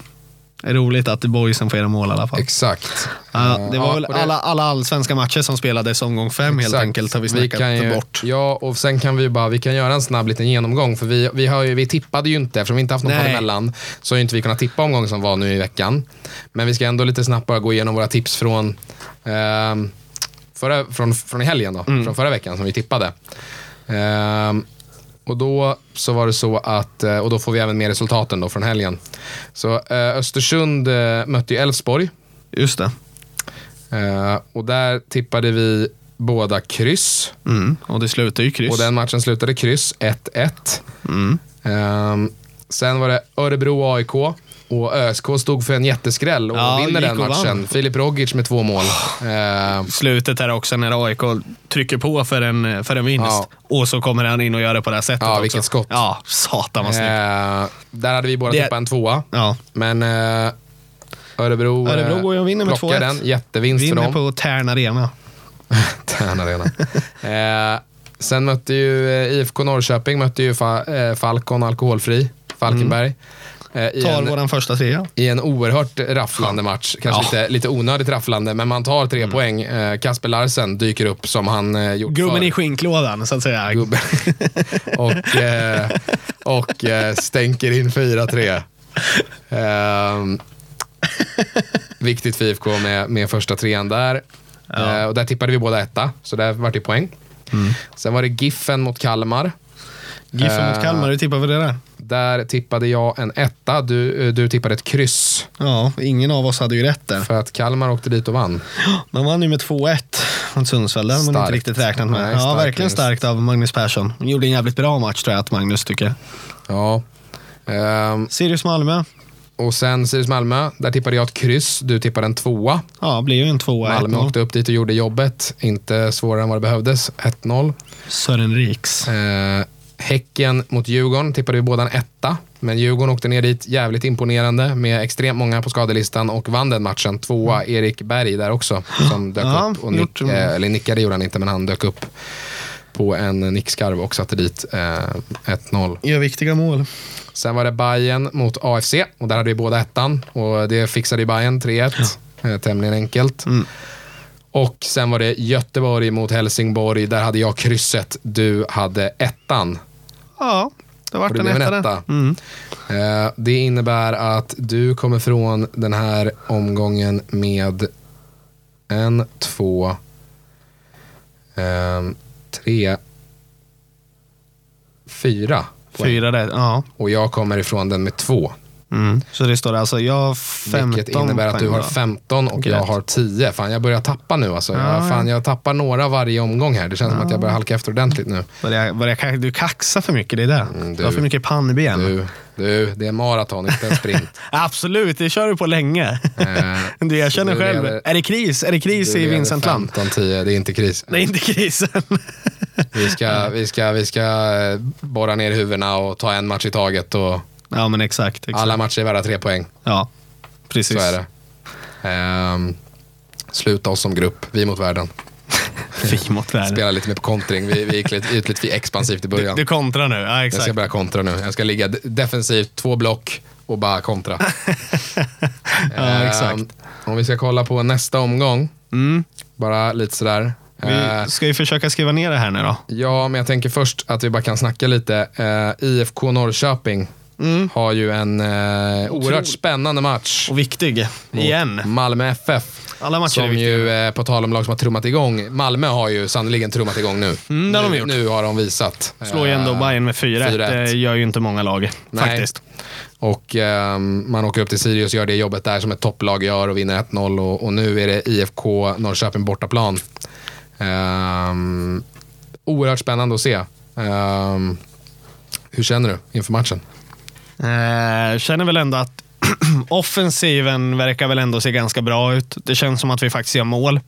att Boysen får göra mål i alla fall. exakt. Eh, det var ja, väl det- alla, alla allsvenska matcher som spelades omgång fem helt Exakt. enkelt har vi snackat kan ju, bort. Ja, och sen kan vi ju bara vi kan göra en snabb liten genomgång. För vi, vi, har ju, vi tippade ju inte, eftersom vi inte haft någon podd emellan, så har inte vi kunnat tippa omgången som var nu i veckan. Men vi ska ändå lite snabbt bara gå igenom våra tips från, ehm, förra, från, från i helgen då, Mm. från förra veckan som vi tippade. Ehm, Och då så var det så att, eh, och då får vi även med resultaten då från helgen. Så eh, Östersund eh, mötte ju Elfsborg. Just det. Och där tippade vi båda kryss. Mm. Och det slutar ju kryss. Och den matchen slutade kryss, 1-1. Mm. Ehm, sen var det Örebro AIK. Och ÖSK stod för en jätteskräll och Ja, vinner den och matchen. vann. Filip Rogic med två mål. Ehm, Slutet här också när AIK trycker på för en, för en vinst. Ja. Och så kommer han in och gör det på det här sättet Ja, också. vilket skott. Ja, satan vad snyggt. eh, där hade vi båda Det- tippat en tvåa. Ja. Men eh, Örebro, Örebro går ju och vinner med plockar 2-1. den. Jättevinst för Vinner dem. på Tärn Arena. (laughs) Tärn Arena. sen mötte ju IFK Norrköping mötte ju fa, Falcon Alkoholfri, Falkenberg. Eh, i, Tar en, våran första trea. I en oerhört rafflande match. Kanske Ja. lite, lite onödigt rafflande, men man tar tre poäng. Eh, Kasper Larsen dyker upp som han eh, gjort Gubben förr. i skinklådan, så att säga. Gubben. (laughs) och eh, och eh, stänker in 4-3. Ehm, viktigt för IFK med, med första trean där. Eh, och där tippade vi båda etta, så där vart det poäng. Sen var det Giffen mot Kalmar. Giffen mot Eh, Kalmar, hur tippar vi det där? Där tippade jag en etta, du, eh, du tippade ett kryss. Ja, ingen av oss hade ju rätt där. För att Kalmar åkte dit och vann. Man vann ju med 2-1 mot Sundsvall. Det hade man inte riktigt räknat med. Nej, ja, stark verkligen vinst. starkt av Magnus Persson. Han gjorde en jävligt bra match tror jag att Magnus tycker. Ja. Ehm, Sirius Malmö. och sen Sirius Malmö, där tippade jag ett kryss, du tippade en tvåa. Ja, blir ju en 2-1. Malmö åkte upp dit och gjorde jobbet. Inte svårare än vad det behövdes. 1-0. Sören Riks. Eh, häcken mot Djurgården tippade vi båda en etta. Men Djurgården åkte ner dit jävligt imponerande med extremt många på skadelistan och vann den matchen. Tvåa Erik Berg där också som dök Ja, upp. Och nick, eh, eller nickade gjorde han inte, men han dök upp på en nickskarv och satte dit eh, 1-0. Gör viktiga mål. Sen var det Bayern mot AFC och där hade vi båda ettan och det fixade Bayern 3-1. Eh, tämligen enkelt. Mm. Och sen var det Göteborg mot Helsingborg. Där hade jag krysset. Du hade ettan. Ja, det vart en etta. Mm. Eh, det innebär att du kommer från den här omgången med en, två, ehm, tre, fyra poäng. Fyra rätt. Ja. Och jag kommer ifrån den med två. Mm. Så det står alltså, jag har 15 Vilket innebär att du har då. 15 och jag har 10. Fan, jag börjar tappa nu alltså. Ja, jag, ja. fan, jag tappar några varje omgång här. Det känns som att jag börjar halka efter ordentligt nu. Börjar, börjar, du kaxar för mycket, det är det. Mm, du har du- för mycket pannben. Du, du, det är maraton, inte en sprint. (laughs) Absolut, det kör du på länge. Eh, (laughs) Du, jag känner du själv. leder- är det kris? Är det kris i Vincentland? 15-10, det är inte kris. Det är inte krisen. (laughs) Vi ska, vi ska, vi ska eh, borra ner huvudena och ta en match i taget. Och ja, men exakt. exakt. alla matcher är värda tre poäng. Ja, precis. Så är det. Ehm, sluta oss som grupp, vi mot världen. (laughs) Vi mot världen. Spela lite mer på kontring. Vi, vi gick lite, ut lite för expansivt i början. Du kontrar nu, ja Jag exakt. ska börja kontra nu. Jag ska ligga defensivt, två block och bara kontra. (laughs) Ja, Ehm, exakt. Om vi ska kolla på nästa omgång, Mm. bara lite sådär. Vi ska ju försöka skriva ner det här nu då. Ja, men jag tänker först att vi bara kan snacka lite. Eh, IFK Norrköping Mm. har ju en eh, oerhört spännande match. Och viktig, igen. Malmö FF. Alla matcher är Som viktiga. ju, eh, på tal om lag som har trummat igång, Malmö har ju sannoliken trummat igång nu. Mm, det har de nu, gjort. nu har de visat. Slår ju ändå Eh, Bayern med 4-1. 4-1. Det gör ju inte många lag Nej. faktiskt. Och ehm, man åker upp till Sirius och gör det jobbet där som ett topplag gör och vinner 1-0 och, och nu är det IFK Norrköping bortaplan. Um, oerhört spännande att se. Ehm, hur känner du inför matchen? Eh, känner väl ändå att (clears throat) offensiven verkar väl ändå se ganska bra ut. Det känns som att vi faktiskt gör mål.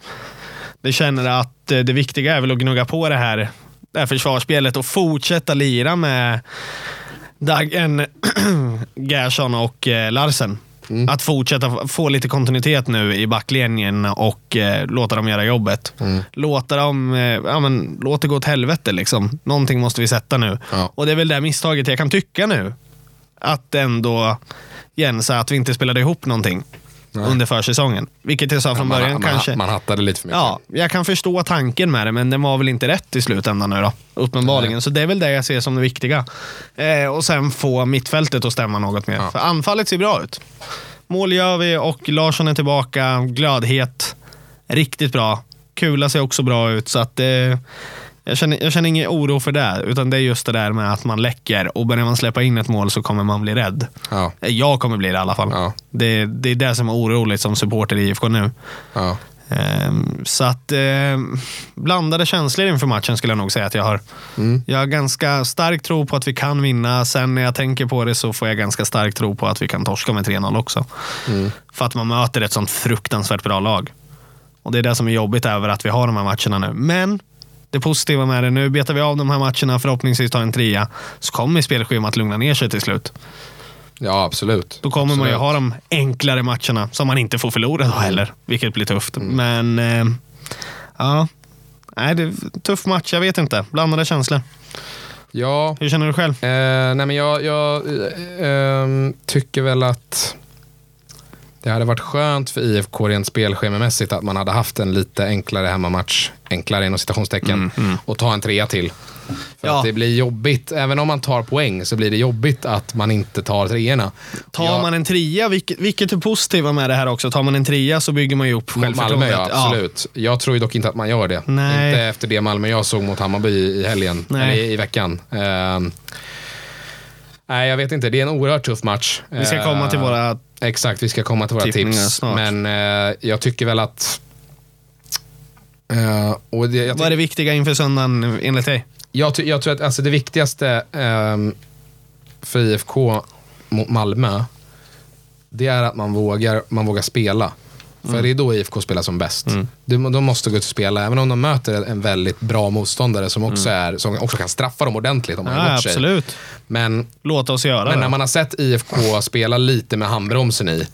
Det känner att eh, det viktiga är väl att gnugga på det här, det här försvarsspelet och fortsätta lira med Dagen, (clears throat) Gerson och eh, Larsen. Att fortsätta få lite kontinuitet nu i backlinjen och eh, låta dem göra jobbet. Låta dem, eh, ja men låt det gå åt helvete liksom. Någonting måste vi sätta nu. Ja. Och det är väl det misstaget jag kan tycka nu. Att ändå Jensa, att vi inte spelade ihop någonting under försäsongen. Vilket jag sa från man, början man, kanske. man hattade lite för mycket. Ja, jag kan förstå tanken med det, men den var väl inte rätt i slutändan nu då. Uppenbarligen. Så det är väl det jag ser som det viktiga. Eh, och sen få mittfältet att stämma något mer. Ja. För anfallet ser bra ut. Mål gör vi och Larsson är tillbaka. Glödhet. Riktigt bra. Kula ser också bra ut. Så att eh, Jag känner, jag känner ingen oro för det, utan det är just det där med att man läcker och börjar man släppa in ett mål så kommer man bli rädd. Ja. Eh, Jag kommer bli det i alla fall. Ja. Det, det är det som är oroligt som supporter i IFK nu. Ja. Ehm, Så att eh, blandade känslor inför matchen skulle jag nog säga att jag har. Mm. Jag har ganska stark tro på att vi kan vinna. Sen när jag tänker på det så får jag ganska stark tro på att vi kan torska med 3-0 också. Mm. För att man möter ett sånt fruktansvärt bra lag. Och det är det som är jobbigt över att vi har de här matcherna nu. Men det positiva med det, nu betar vi av de här matcherna, förhoppningsvis tar en trea, så kommer spelschemat lugna ner sig till slut. ja, absolut. Då kommer man ju Absolut. ha de enklare matcherna som man inte får förlora då heller, vilket blir tufft. Men eh, ja, Nej, det är tuff match. Jag vet inte. Blandade känslor. Ja, Hur känner du själv? Eh, nej men jag, jag eh, ehm, tycker väl att det hade varit skönt för IFK rent spelschemamässigt att man hade haft en lite enklare hemmamatch, enklare inom citationstecken, och ta en trea till. För Ja. att det blir jobbigt, även om man tar poäng så blir det jobbigt att man inte tar treorna. Tar Ja. man en trea, vilket, vilket är positiva med det här också, tar man en trea så bygger man ju upp självförtroendet. Malmö, ja, absolut. Jag tror ju dock inte att man gör det. Nej. Inte efter det Malmö jag såg mot Hammarby i helgen, Nej. eller i, i veckan. Ehm, nej, jag vet inte. Det är en oerhört tuff match. Vi ska komma till Ehm, våra... Exakt, vi ska komma till våra Tippningar tips. snart. Men eh, jag tycker väl att... eh, och det, jag, Vad är det viktiga inför söndagen enligt dig? jag, jag tror att alltså, det viktigaste ehm, för IFK mot Malmö, det är att man vågar, man vågar spela. För Mm. det är då IFK spelar som bäst. De, de måste gå ut och spela, även om de möter en väldigt bra motståndare som också, är, som också kan straffa dem ordentligt om man Mm. Ja, har bort sig. absolut. Men Låt oss göra men det. när man har sett IFK spela lite med handbromsen i,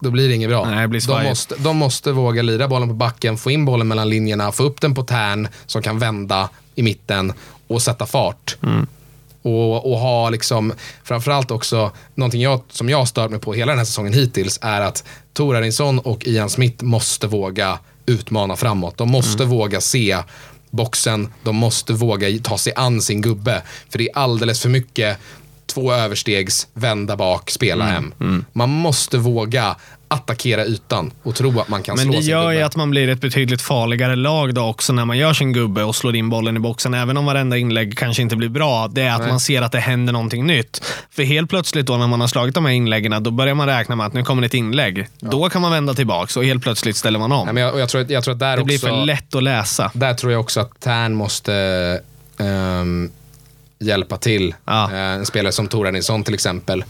då blir det inget bra. Nej, det blir de, måste, de måste våga lira bollen på backen, få in bollen mellan linjerna, få upp den på tärn som kan vända i mitten och sätta fart. Mm. Och, och ha liksom, framförallt också, någonting jag, som jag har stört mig på hela den här säsongen hittills är att Tor Arinsson och Ian Smith måste våga utmana framåt. De måste Mm. våga se boxen, de måste våga ta sig an sin gubbe. För det är alldeles för mycket två överstegs, vända bak, spela Mm. hem. Man måste våga attackera ytan och tro att man kan Men slå det sin gör ju gubbe. att man blir ett betydligt farligare lag då också när man gör sin gubbe och slår in bollen i boxen. Även om varenda inlägg kanske inte blir bra. Det är att Nej. man ser att det händer någonting nytt. För helt plötsligt då när man har slagit de här inläggen, då börjar man räkna med att nu kommer ett inlägg. Då kan man vända tillbaks och helt plötsligt ställer man om. Nej, men jag, jag, tror, jag tror att där det också... blir för lätt att läsa. Där tror jag också att Tern måste ehm, hjälpa till. Ja. Eh, en spelare som Tor Nilsson till exempel.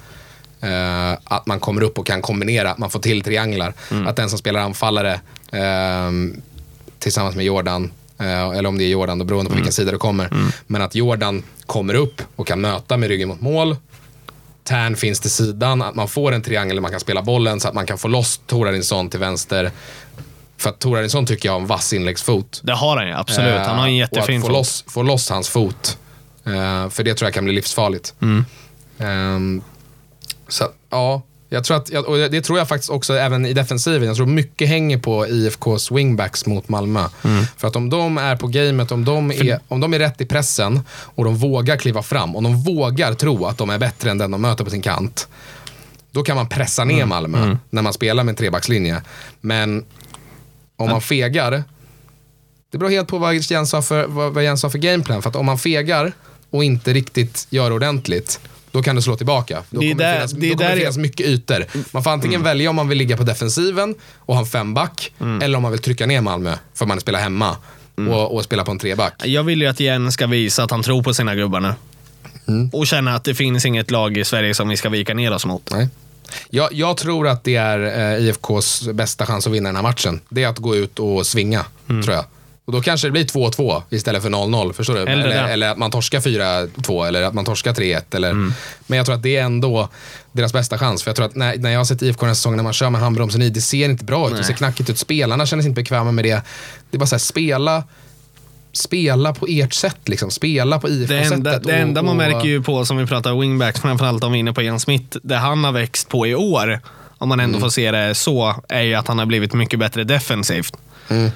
Eh, att man kommer upp och kan kombinera, att man får till trianglar. Mm. Att den som spelar anfallare ehm, tillsammans med Jordan, eh, eller om det är Jordan, då beroende på Mm. vilken sida det kommer. Men att Jordan kommer upp och kan möta med ryggen mot mål. Tern finns till sidan, att man får en triangel där man kan spela bollen så att man kan få loss Torarinsson till vänster. För att Torarinsson tycker jag har en vass inläggsfot. Det har han ju, absolut. Han har en Eh, jättefin och att få loss, få loss hans fot. Eh, för det tror jag kan bli livsfarligt. Mm. Så ja, jag tror att, och det tror jag faktiskt också även i defensiven. Jag tror mycket hänger på IFKs wingbacks mot Malmö. Mm. För att om de är på gamet, om de är, om de är rätt i pressen och de vågar kliva fram, och de vågar tro att de är bättre än den de möter på sin kant. Då kan man pressa ner Mm. Malmö när man spelar med en trebackslinje. Men om man fegar, det beror helt på vad Jens har för, vad Jens har för gameplan. För att om man fegar och inte riktigt gör ordentligt, då kan det slå tillbaka. Då Det kommer där- det finnas, det då kommer där finnas mycket ytor. Man får antingen välja om man vill ligga på defensiven och ha en femback, eller om man vill trycka ner Malmö för man spelar hemma och, och spela på en treback. Jag vill ju att Jen ska visa att han tror på sina gubbar nu. Mm. Och känna att det finns inget lag i Sverige som vi ska vika ner oss mot. Nej. Jag, jag tror att det är eh, IFKs bästa chans att vinna den här matchen. Det är att gå ut och svinga, Mm. tror jag. Och då kanske det blir 2-2 istället för 0-0. Förstår du? Eller, det. eller att man torskar 4-2 eller att man torskar 3-1. Eller, Mm. Men jag tror att det är ändå deras bästa chans. För jag tror att när, när jag har sett IFK den här säsongen, när man kör med handbromsen i, det ser inte bra ut. Det ser knackigt ut. Spelarna känner sig inte bekväma med det. Det är bara så här, spela Spela på ert sätt, liksom. spela på Det IFK-sättet. enda, det enda man märker ju på, som vi pratar wingbacks, framförallt om vi är inne på Ian Smith, det han har växt på i år, om man ändå Mm. får se det så, är ju att han har blivit mycket bättre defensivt.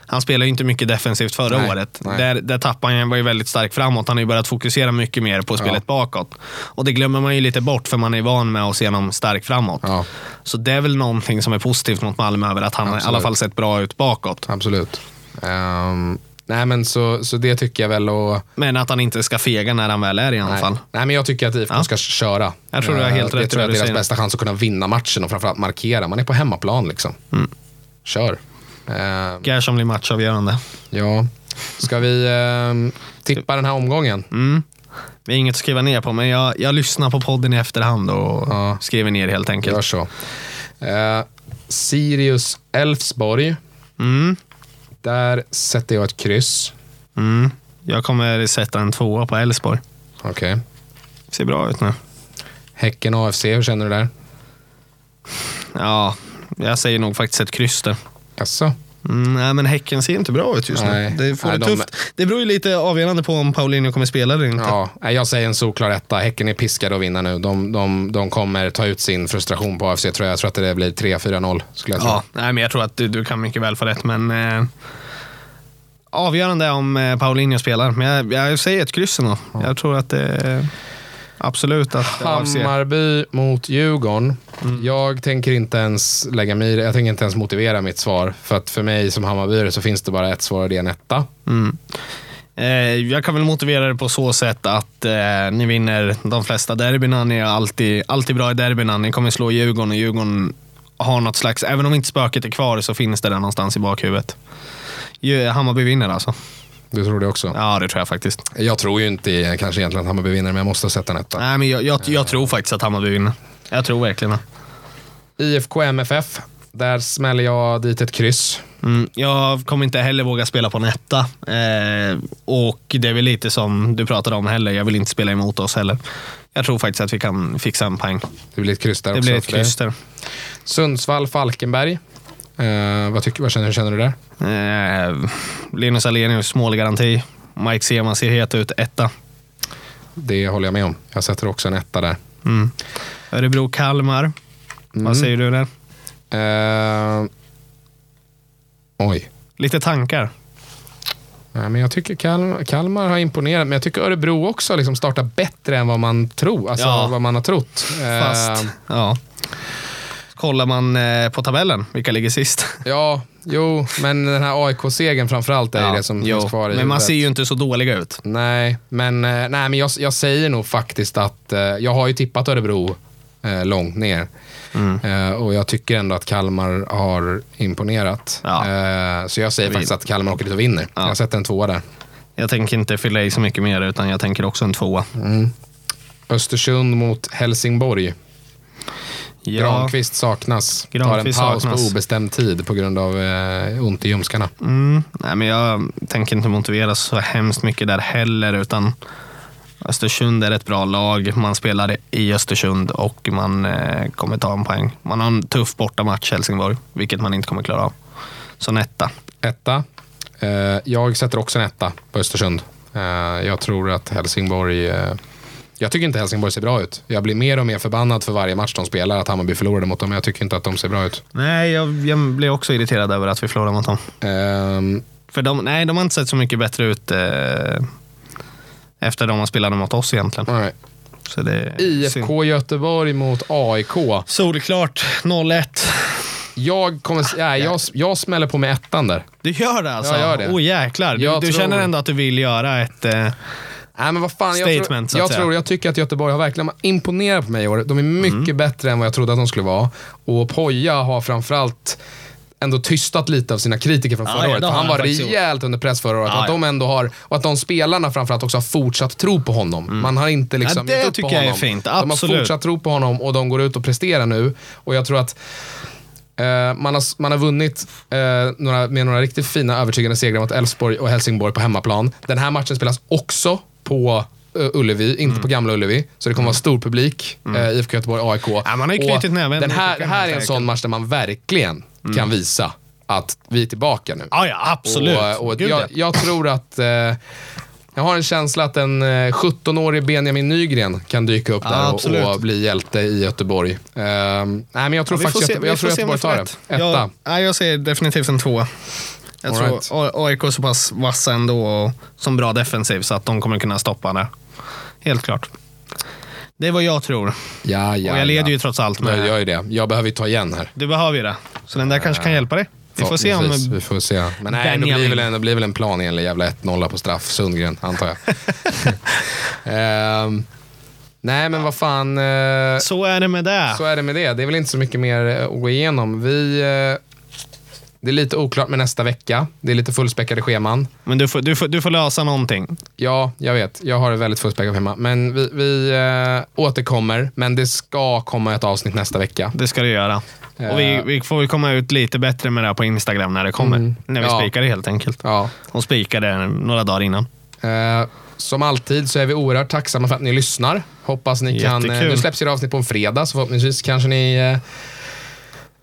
Han spelade ju inte mycket defensivt förra Mm. Nej, året. nej. Där, där tappade var ju väldigt stark framåt. Han har ju börjat fokusera mycket mer på spelet bakåt. Och det glömmer man ju lite bort för man är van med att se honom stark framåt. Ja. Så det är väl någonting som är positivt mot Malmö över att han i Absolut. alla fall sett bra ut bakåt. Absolut. Ehm, nej men så, så det tycker jag väl. Och, Men att han inte ska fega när han väl är i anfall. nej, men jag tycker att IFK Ja. ska köra. Jag tror du har helt Eh, rätt i Det tror vad jag är du deras bästa chans att kunna vinna matchen och framförallt markera. Man är på hemmaplan liksom. Mm. Kör. Eh, Gerson blir matchavgörande. ja. Ska vi eh, tippa den här omgången? Mm. Vi har inget att skriva ner på, men jag, jag lyssnar på podden i efterhand och Ja. skriver ner helt enkelt. Gör så. Eh, Sirius Elfsborg. Mm. Där sätter jag ett kryss. Mm. Jag kommer sätta en tvåa på Elfsborg. Okej. Ser bra ut nu. Häcken AFC, hur känner du där? Ja, jag säger nog faktiskt ett kryss där. Jaså? Mm, nej, men Häcken ser inte bra ut just Nej. nu. Det, får Nej, det, de- tufft. det beror ju lite avgörande på om Paulinho kommer spela eller inte. Ja, jag säger en solklar etta. Häcken är piskade att vinna nu. De, de, de kommer ta ut sin frustration på AFC tror jag. Jag tror att det blir 3-4-0 skulle jag. Ja, nej, men jag tror att du, du kan mycket väl få rätt, men eh, avgörande om eh, Paulinho spelar. Men jag, jag säger ett kryss ändå. Jag tror att det är absolut att. Hammarby mot Djurgården. Mm. Jag tänker inte ens lägga mig. Jag tänker inte ens motivera mitt svar. För att för mig som Hammarbyare så finns det bara ett svar och det är en etta. Mm. Eh, jag kan väl motivera det på så sätt att eh, ni vinner de flesta derbyna. Ni är alltid, alltid bra i derbyna. Ni kommer slå Djurgården och Djurgården har något slags, även om inte spöket är kvar så finns det där någonstans i bakhuvudet. Hammarby vinner alltså. Du tror det också? Ja, det tror jag faktiskt. Jag tror ju inte kanske egentligen att Hammarby vinner, men jag måste sätta en etta. Nej, men jag, jag, jag tror faktiskt att Hammarby vinner. Jag tror verkligen det. IFK MFF. Där smäller jag dit ett kryss. Mm, jag kommer inte heller våga spela på en etta. Eh, och det är väl lite som du pratade om heller. Jag vill inte spela emot oss heller. Jag tror faktiskt att vi kan fixa en poäng. Det blir ett kryss där Det också. blir ett för dig. kryss där. Sundsvall-Falkenberg. Eh, vad, tycker, vad känner, hur känner du där? Eh, Linus Alenius målgaranti. Mike Sema ser het ut, etta. Det håller jag med om. Jag sätter också en etta där. Mm. Örebro-Kalmar. Mm. Vad säger du där? Eh, oj. Lite tankar. Nej, men jag tycker Kalmar, Kalmar har imponerat, men jag tycker Örebro också har liksom startat bättre än vad man tror. Alltså Ja. vad man har trott. Eh, Fast, ja. Kollar man eh, på tabellen, vilka ligger sist? (laughs) ja, jo, men den här AIK-segern framförallt är ju det som jo. finns kvar i Men man ser ju inte så dåliga ut. Nej, men, eh, nej, men jag, jag säger nog faktiskt att eh, jag har ju tippat Örebro långt ner. Mm. Och jag tycker ändå att Kalmar har imponerat. Ja. Så jag säger faktiskt att Kalmar åker dit och vinner. Ja. Jag sätter en tvåa där. Jag tänker inte fylla i så mycket mer, utan jag tänker också en tvåa. Östersund mot Helsingborg. Ja, Granqvist saknas. Granqvist Tar en paus saknas. på obestämd tid på grund av eh, ont i ljumskarna. mm, nej, men jag tänker inte motivera så hemskt mycket där heller, utan Östersund är ett bra lag. Man spelar i Östersund och man eh, kommer ta en poäng. Man har en tuff bortamatch Helsingborg, vilket man inte kommer klara av. Så en etta. Etta. Eh, jag sätter också en etta på Östersund. Eh, jag tror att Helsingborg... Jag tycker inte Helsingborg ser bra ut. Jag blir mer och mer förbannad för varje match de spelar att Hammarby förlorade mot dem. Jag tycker inte att de ser bra ut. Nej, jag, jag blev också irriterad över att vi förlorade mot dem. Ehm, För de, nej, de har inte sett så mycket bättre ut eh, efter de har spelat mot oss egentligen. nej. Så det är synd. IFK Göteborg mot AIK. Solklart 0-1. Jag, kommer, nej, jag, jag smäller på med ettan där. Du gör det alltså? Jag gör det. Åh jäklar. Du, du tror- känner ändå att du vill göra ett... Eh, Nej, men vad fan, jag, Statement, tror, jag, säga. tror, jag tycker att Göteborg har verkligen imponerat på mig i år. De är mycket Mm. bättre än vad jag trodde att de skulle vara. Och Poja har framförallt ändå tystat lite av sina kritiker från Ja, förra ja, året. För han var rejält under press förra året. Ja, att de ändå har, och att de spelarna framförallt också har fortsatt tro på honom. Man har inte liksom Mm. Ja, det upp tycker på jag är honom. fint. De har Absolut. fortsatt tro på honom och de går ut och presterar nu. Och jag tror att Eh, man, har, man har vunnit eh, några, med några riktigt fina övertygande segrar mot Elfsborg och Helsingborg på hemmaplan. Den här matchen spelas också på eh, Ullevi, inte Mm. på Gamla Ullevi. Så det kommer vara stor publik. eh, IFK Göteborg, AIK. Ja, man har ju knutit näven Den här, fickan, här är en sån match där man verkligen kan visa att vi är tillbaka nu. ja, ja, absolut. Och, och jag, ja. jag tror att eh, jag har en känsla att en eh, 17-årig Benjamin Nygren kan dyka upp Ja, där och, och bli hjälte i Göteborg. Eh, nej, men jag tror Ja, faktiskt se- jag får tror Göteborg tar det. Etta. Jag, nej, jag säger definitivt en tvåa. Jag All tror right. AIK är så pass vassa ändå och som bra defensiv så att de kommer kunna stoppa det. Helt klart. Det är vad jag tror. Ja, ja, och jag leder ja. ju trots allt med... Jag gör ju det. Jag behöver ju ta igen här. Du behöver ju det. Så den där kanske kan hjälpa dig. Vi får se om-. Vi får se. Men nej, det blir, väl en, det blir väl en planenlig jävla 1-0 på straff. Sundgren, antar jag. (laughs) Ehm, nej, men vad fan. eh, Så är det med det. så är det med det. Det är väl inte så mycket mer eh, att gå igenom. Vi, eh, det är lite oklart med nästa vecka. Det är lite fullspäckade scheman. Men du får, du, får, du får lösa någonting. Ja, jag vet. Jag har ett väldigt fullspäckat schema. Men vi, vi eh, återkommer. Men det ska komma ett avsnitt nästa vecka. Det ska du göra. Och vi, Eh. vi får väl komma ut lite bättre med det här på Instagram när det kommer. Mm. När vi Ja. spikar det helt enkelt. Ja. Och spikade några dagar innan. Eh, som alltid så är vi oerhört tacksamma för att ni lyssnar. Hoppas ni kan... Jättekul. nu släpps ju det avsnitt på en fredag, så förhoppningsvis kanske ni eh,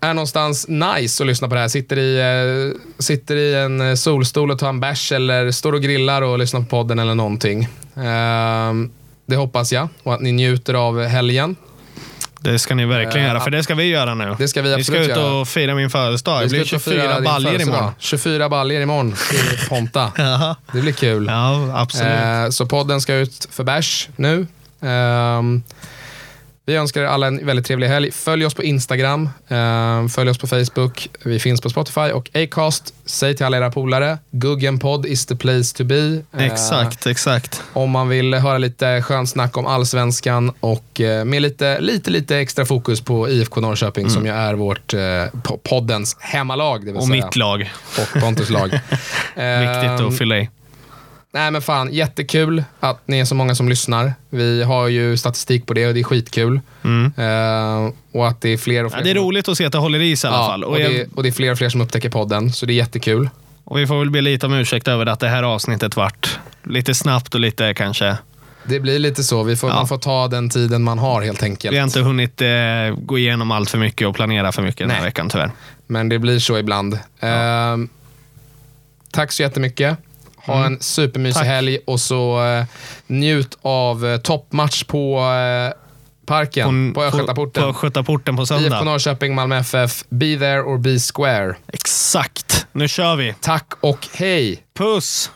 är någonstans nice och lyssnar på det här. Sitter i, eh, sitter i en eh, solstol och tar en bärs eller står och grillar och lyssnar på podden eller någonting. Eh, det hoppas jag och att ni njuter av helgen. Det ska ni verkligen Eh, göra, för det ska vi göra nu. Det ska vi vi ska absolut ut göra. och fira min födelsedag. Det blir ut och fira 24 din baljor imorgon. 24 baljor imorgon till (laughs) Ponta. Det blir kul. Ja, absolut. Så podden ska ut för bärs nu. Ehm, vi önskar er alla en väldigt trevlig helg. Följ oss på Instagram, ehm, följ oss på Facebook. Vi finns på Spotify och Acast. Säg till alla era polare, Guggenpodd is the place to be. Eh, exakt, exakt. om man vill höra lite skönt snack om allsvenskan och eh, med lite, lite, lite extra fokus på IFK Norrköping som ju är vårt eh, po- poddens hemmalag. Det vill Och säga. mitt lag. Och Pontus lag. (laughs) Viktigt Ehm, att fylla i. Nej men fan, jättekul att ni är så många som lyssnar. Vi har ju statistik på det och det är skitkul. Mm. Eh, och att det är fler och fler. Ja, det är roligt att se att det håller i sig i alla Ja, fall. och, Och, det, och det är fler och fler som upptäcker podden, så det är jättekul. och vi får väl be lite om ursäkt över att det här avsnittet vart lite snabbt och lite kanske... Det blir lite så, vi får, Ja. man får ta den tiden man har helt enkelt. Vi har inte hunnit eh, gå igenom allt för mycket och planera för mycket den här Nej. veckan tyvärr. Men det blir så ibland. Eh, tack så jättemycket. Ha en supermysig Mm. Tack. helg och så eh, njut av eh, toppmatch på eh, Parken, på, Östgötaporten. På Östgötaporten på IFK söndag. Norrköping, Malmö FF. Be there or be square. Exakt. Nu kör vi. Tack och hej! Puss!